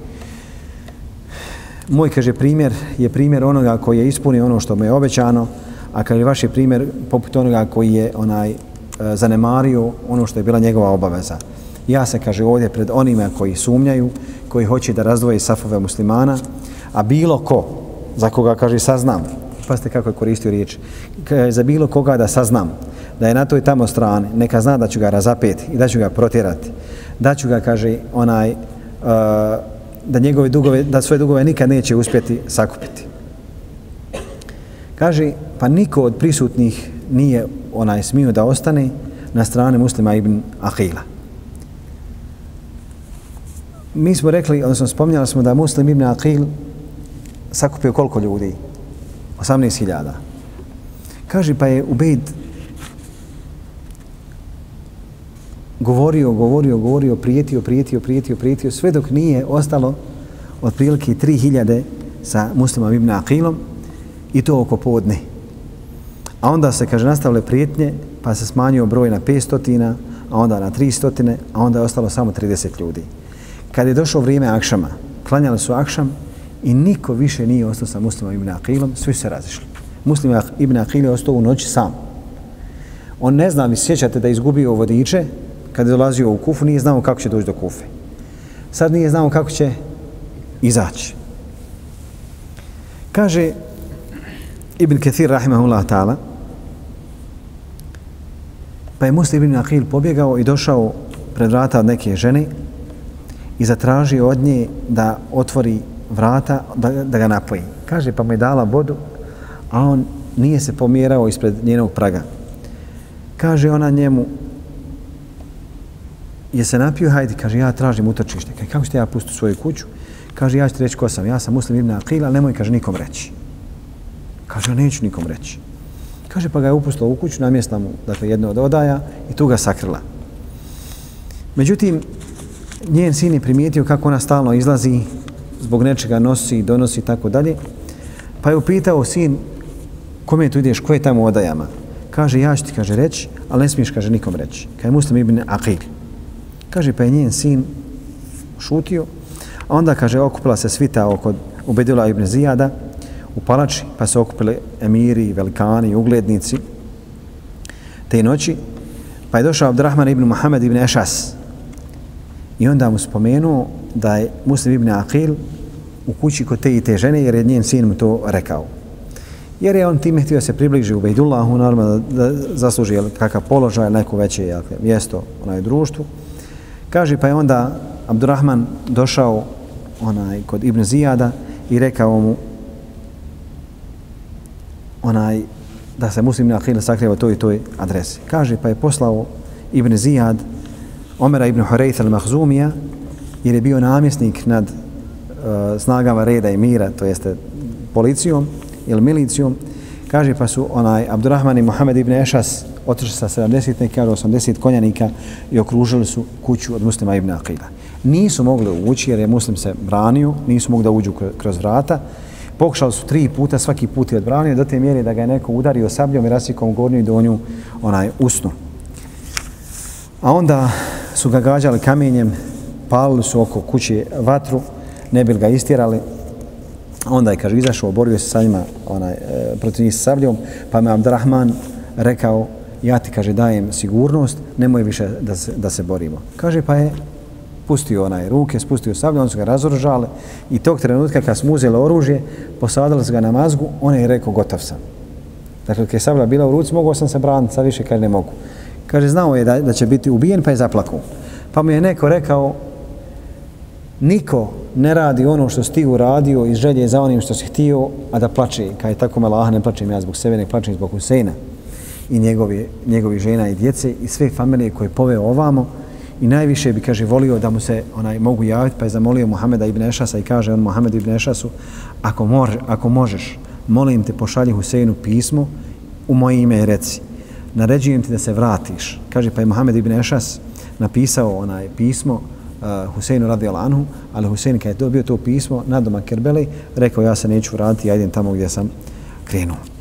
Moj, kaže, primjer je primjer onoga koji je ispunio ono što mu je obećano, a kaže, vaš je primjer poput onoga koji je onaj E, zanemario ono što je bila njegova obaveza. ja se, kaže, ovdje pred onima koji sumnjaju, koji hoće da razdvoje safove muslimana, a bilo ko, za koga, kaže, saznam, pazite kako je koristio riječ, za bilo koga da saznam, da je na toj tamo strani, neka zna da ću ga razapeti i da ću ga protjerati, da ću ga, kaže, onaj, uh, da njegove dugove, da svoje dugove nikad neće uspjeti sakupiti. Kaže, pa niko od prisutnih nije onaj smiju da ostane na strani muslima ibn Ahila. Mi smo rekli, odnosno spominjali smo da muslim ibn Ahil sakupio koliko ljudi? 18.000. Kaže, pa je Ubejd govorio, govorio, govorio, prijetio, prijetio, prijetio, prijetio, sve dok nije ostalo otprilike 3000 sa muslimom ibn Aqilom i to oko podne. A onda se, kaže, nastavile prijetnje, pa se smanjio broj na 500, a onda na 300, a onda je ostalo samo 30 ljudi. Kad je došlo vrijeme Akšama, klanjali su Akšam i niko više nije ostao sa muslimom ibn Aqilom, svi se razišli. Muslim ibn Aqil je ostao u noći sam. On ne zna, vi sjećate da je izgubio vodiče, kad je dolazio u Kufu, nije znao kako će doći do Kufe. Sad nije znao kako će izaći. Kaže Ibn Kathir, rahimahullah ta'ala, pa je Muslim ibn Aqil pobjegao i došao pred vrata od neke žene i zatražio od nje da otvori vrata, da, da ga napoji. Kaže, pa mu je dala vodu, a on nije se pomjerao ispred njenog praga. Kaže ona njemu, je se napio, hajde, kaže, ja tražim utočište. Kaže, kako ste ja pustiti svoju kuću? Kaže, ja ću ti reći ko sam. Ja sam muslim ibn Aqil, ali nemoj, kaže, nikom reći. Kaže, ja neću nikom reći. Kaže, pa ga je upustila u kuću, namjestila mu, dakle, jedno od odaja i tu ga sakrila. Međutim, njen sin je primijetio kako ona stalno izlazi, zbog nečega nosi, donosi i tako dalje. Pa je upitao sin, kome tu ideš, ko je tamo u odajama? Kaže, ja ću ti, kaže, reći, ali ne smiješ, kaže, nikom reći. Kaže, muslim ibn Aqil. Kaže, pa je njen sin šutio, a onda, kaže, okupila se svita oko Ubedila ibn Zijada u palači, pa se okupili emiri, velikani, uglednici te noći, pa je došao Abdurrahman ibn Muhammed ibn Ešas i onda mu spomenuo da je Muslim ibn Aqil u kući kod te i te žene, jer je njen sin mu to rekao. Jer je on time htio se približi u Bejdullahu, normalno da, da zasluži kakav položaj, neko veće jel, mjesto onaj društvu. Kaže, pa je onda Abdurrahman došao onaj kod Ibn Zijada i rekao mu onaj da se muslim na Ahila sakriva toj i toj adresi. Kaže, pa je poslao Ibn Zijad Omera ibn Hureyth al-Mahzumija jer je bio namjesnik nad uh, snagama reda i mira, to jeste policijom ili milicijom. Kaže, pa su onaj Abdurrahman i Muhammed ibn Ešas otišli sa 70 neka 80 konjanika i okružili su kuću od muslima Ibn Aqila. Nisu mogli ući jer je muslim se branio, nisu mogli da uđu kroz vrata. Pokušali su tri puta, svaki put je odbranio do te mjere da ga je neko udario sabljom i rasikom u gornju i donju onaj usnu. A onda su ga gađali kamenjem, palili su oko kuće vatru, ne bi ga istjerali. Onda je, kaže, izašao, borio se sa njima onaj, e, protiv njih sabljom, pa me Abdurrahman rekao, ja ti, kaže, dajem sigurnost, nemoj više da se, da se borimo. Kaže, pa je pustio onaj ruke, spustio sablje, on su ga razoržali i tog trenutka kad smo uzeli oružje, posadili su ga na mazgu, on je rekao, gotov sam. Dakle, kad je sablja bila u ruci, mogao sam se braniti, sad više kad ne mogu. Kaže, znao je da, da će biti ubijen, pa je zaplakao. Pa mu je neko rekao, niko ne radi ono što si ti uradio i želje za onim što si htio, a da plače. Kad je tako malaha, ne plačem ja zbog sebe, ne plačem zbog Huseina i njegovi, njegovi žena i djece i sve familije koje poveo ovamo i najviše bi, kaže, volio da mu se onaj mogu javiti, pa je zamolio Muhameda ibn Ešasa i kaže on Muhammed ibn Ešasu, ako, može, ako možeš, molim te pošalji Huseinu pismo u moje ime i reci, naređujem ti da se vratiš. Kaže, pa je Muhammed ibn Ešas napisao onaj pismo uh, Huseinu radi Anhu, ali Husein kad je dobio to pismo na doma Kerbeli, rekao ja se neću vratiti, ja idem tamo gdje sam krenuo.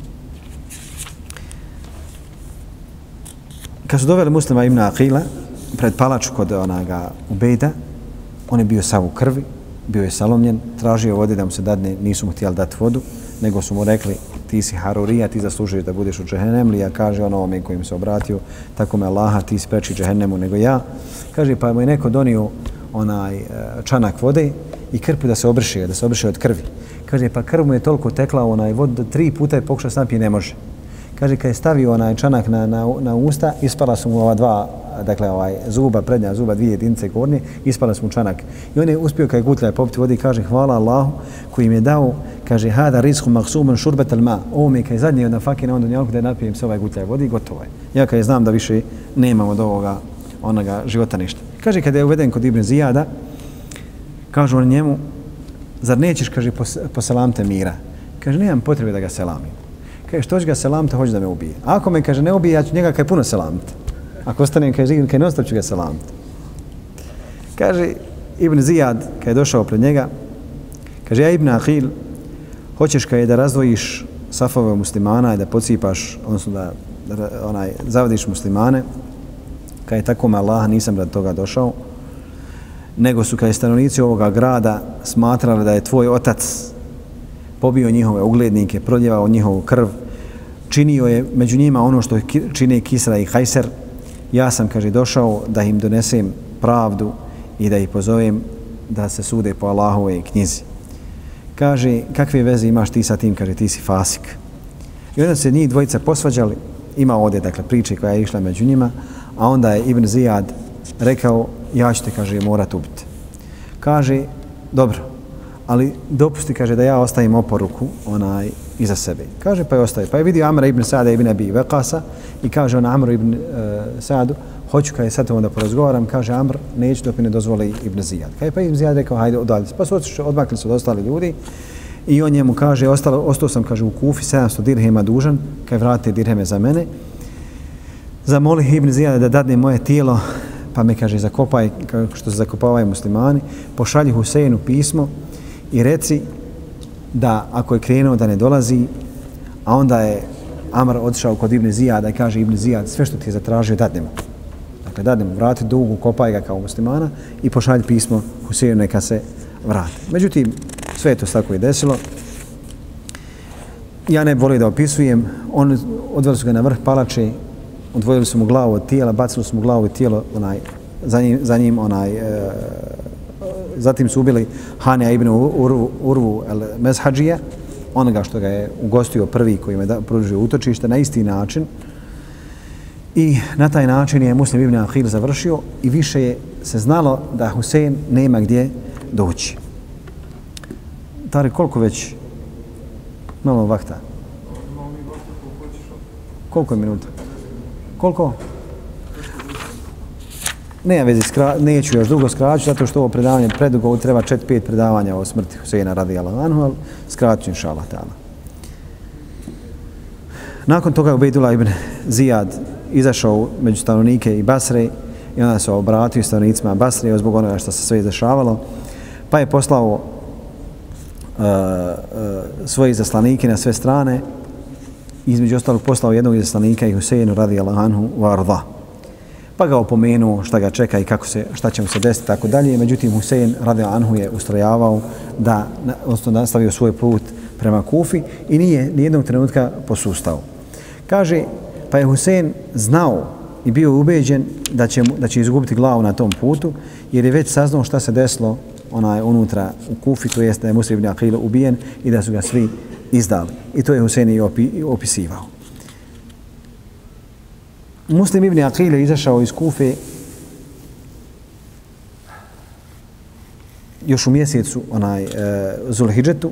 kad su doveli muslima Ibn Aqila pred palaču kod onaga Ubejda, on je bio sav u krvi, bio je salomljen, tražio vode da mu se dadne, nisu mu htjeli dati vodu, nego su mu rekli ti si harurija, ti zaslužuješ da budeš u džehennemlija, kaže on ovome kojim se obratio, tako me Allaha, ti spreči džehennemu nego ja. Kaže, pa mu je neko donio onaj e, čanak vode i krpu da se obriše, da se obriše od krvi. Kaže, pa krv mu je toliko tekla onaj vod, da tri puta je pokušao sam ne može. Kaže, kad je stavio onaj čanak na, na, na usta, ispala su mu ova dva, dakle, ovaj, zuba, prednja zuba, dvije jedinice gornje, ispala smo čanak. I on je uspio kad je gutlja popiti vodi, kaže, hvala Allahu koji mi je dao, kaže, hada risku maksuman šurbet al ma. Ovo mi je kaj je zadnji od nafake na onda da napijem se ovaj gutlja vodi, gotovo je. Ja kad je znam da više nemam od ovoga, onoga života ništa. Kaže, kada je uveden kod Ibn Zijada, kažu on njemu, zar nećeš, kaže, poselamte mira? Kaže, nemam potrebe da ga selamim. Kaže, što će ga selamte, hoće da me ubije. Ako me, kaže, ne ubije, ja ću njega kaj puno selamte. Ako ostanem, kaže, živim, kaj ne ću ga salamiti. Kaže, Ibn Zijad, kad je došao pred njega, kaže, ja Ibn Ahil, hoćeš kaj da razdvojiš safove muslimana i da pocipaš, odnosno da, da onaj, zavadiš muslimane, kad je tako me Allah, nisam rad toga došao, nego su kaj stanovnici ovoga grada smatrali da je tvoj otac pobio njihove uglednike, proljevao njihovu krv, činio je među njima ono što čine Kisra i Hajser. Ja sam, kaže, došao da im donesem pravdu i da ih pozovem da se sude po Allahove knjizi. Kaže, kakve veze imaš ti sa tim? Kaže, ti si fasik. I onda se njih dvojica posvađali, ima ovdje, dakle, priče koja je išla među njima, a onda je Ibn Zijad rekao, ja ću te, kaže, morat ubiti. Kaže, dobro, ali dopusti, kaže, da ja ostavim oporuku onaj iza sebe. Kaže, pa je ostaje. Pa je vidio Amra ibn Sada ibn Abi Vekasa i kaže on Amru ibn e, uh, Sadu, hoću kada je sad da porazgovaram, kaže Amr, neću dok mi ne dozvoli Ibn Zijad. Kaj pa Ibn Zijad rekao, hajde, odalje. Pa su odmakli su od ostali ljudi i on njemu kaže, ostalo, ostao sam, kaže, u Kufi, 700 dirhema dužan, kaj vrati dirheme za mene. Zamoli Ibn Zijada da dadne moje tijelo, pa me kaže, zakopaj, kao što se zakopavaju muslimani, pošalji Huseinu pismo, i reci da ako je krenuo da ne dolazi, a onda je Amr otišao kod Ibn Zijada i kaže Ibn Zijad, sve što ti je zatražio, dadnemo. Dakle, dadnemo, vrati dugu, kopaj ga kao muslimana i pošalj pismo Huseinu neka se vrati. Međutim, sve to tako i desilo. Ja ne volim da opisujem, on odveli su ga na vrh palače, odvojili su mu glavu od tijela, bacili su mu glavu od tijelo, onaj, za njim, za njim onaj, e, zatim su ubili Hanija ibn Urvu, Urvu el Mezhađije, onoga što ga je ugostio prvi koji je pružio utočište na isti način. I na taj način je Muslim ibn Ahil završio i više je se znalo da Husein nema gdje doći. Tari, koliko već malo vakta? Koliko je minuta? Koliko? Ne, vezi, skra, neću još dugo skraću, zato što ovo predavanje predugo, treba čet, pet predavanja o smrti Huseina radi Alanu, ali skraću inša Allah ta'ala. Nakon toga je Ubejdula ibn Zijad izašao među stanovnike i Basre i onda se obratio stanovnicima Basre zbog onoga što se sve izdešavalo, pa je poslao uh, uh, svoje zaslanike na sve strane, između ostalog poslao jednog izaslanika i Huseinu radi Alanu u Arda pa ga opomenuo šta ga čeka i kako se, šta će mu se desiti, tako dalje. Međutim, Husein Radio Anhu je ustrojavao da, odnosno nastavio svoj put prema Kufi i nije nijednog trenutka posustao. Kaže, pa je Husein znao i bio ubeđen da će, da će izgubiti glavu na tom putu, jer je već saznao šta se desilo onaj unutra u Kufi, to jest da je Muslim ibn Aqil ubijen i da su ga svi izdali. I to je Husein i opi, opisivao. Muslim ibn Aqile izašao iz Kufe još u mjesecu onaj e, Zulhidžetu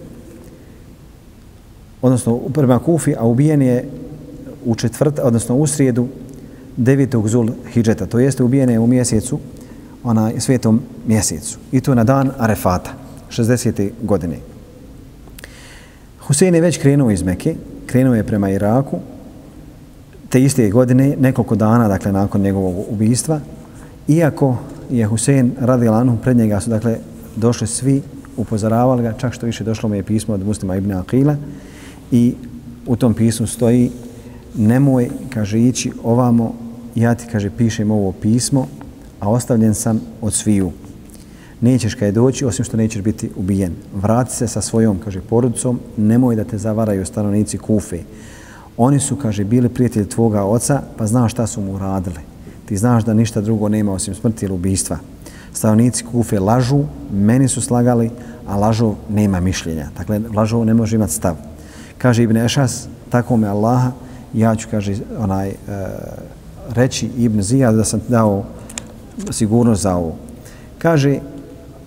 odnosno prema Kufi a ubijen je u četvrt, odnosno u srijedu devetog Zulhidžeta to jeste ubijen je u mjesecu onaj svetom mjesecu i to na dan Arefata 60. godine Husein je već krenuo iz Mekke krenuo je prema Iraku te iste godine, nekoliko dana dakle, nakon njegovog ubijstva, iako je Husein radi lanu pred njega su dakle, došli svi, upozoravali ga, čak što više došlo mu je pismo od muslima Ibn Aqila i u tom pismu stoji nemoj, kaže, ići ovamo, ja ti, kaže, pišem ovo pismo, a ostavljen sam od sviju. nećeš kaj doći osim što nećeš biti ubijen. Vrati se sa svojom, kaže, porodicom, nemoj da te zavaraju stanovnici Kufe. Oni su, kaže, bili prijatelji tvoga oca, pa znaš šta su mu radili. Ti znaš da ništa drugo nema osim smrti ili ubijstva. Stavnici Kufe lažu, meni su slagali, a lažu nema mišljenja. Dakle, lažu ne može imati stav. Kaže Ibn Ešas, tako me Allaha, ja ću, kaže, onaj, e, reći Ibn Zijad da sam dao sigurnost za ovo. Kaže,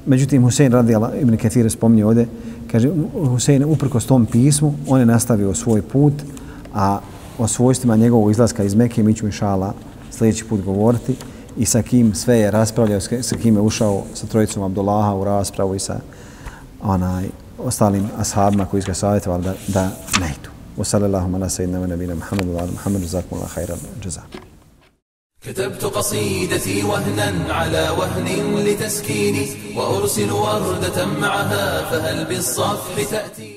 međutim, Husein radi Allah, Ibn Kathir spominje ovdje, kaže, Husein uprko s tom pismu, on je nastavio svoj put, a o svojstvima njegovog izlaska iz Mekke mi ću inšala sljedeći put govoriti i sa kim sve je raspravljao, sa kim je ušao sa trojicom Abdullaha u raspravu i sa onaj, ostalim ashabima koji su ga savjetovali da, da ne idu. Wa sallallahu ala sayyidina wa nabina Muhammadu wa ala Muhammadu zakum Allah khairan jazak. كتبت قصيدتي وهنا على وهن لتسكيني وأرسل وردة معها فهل بالصفح تأتي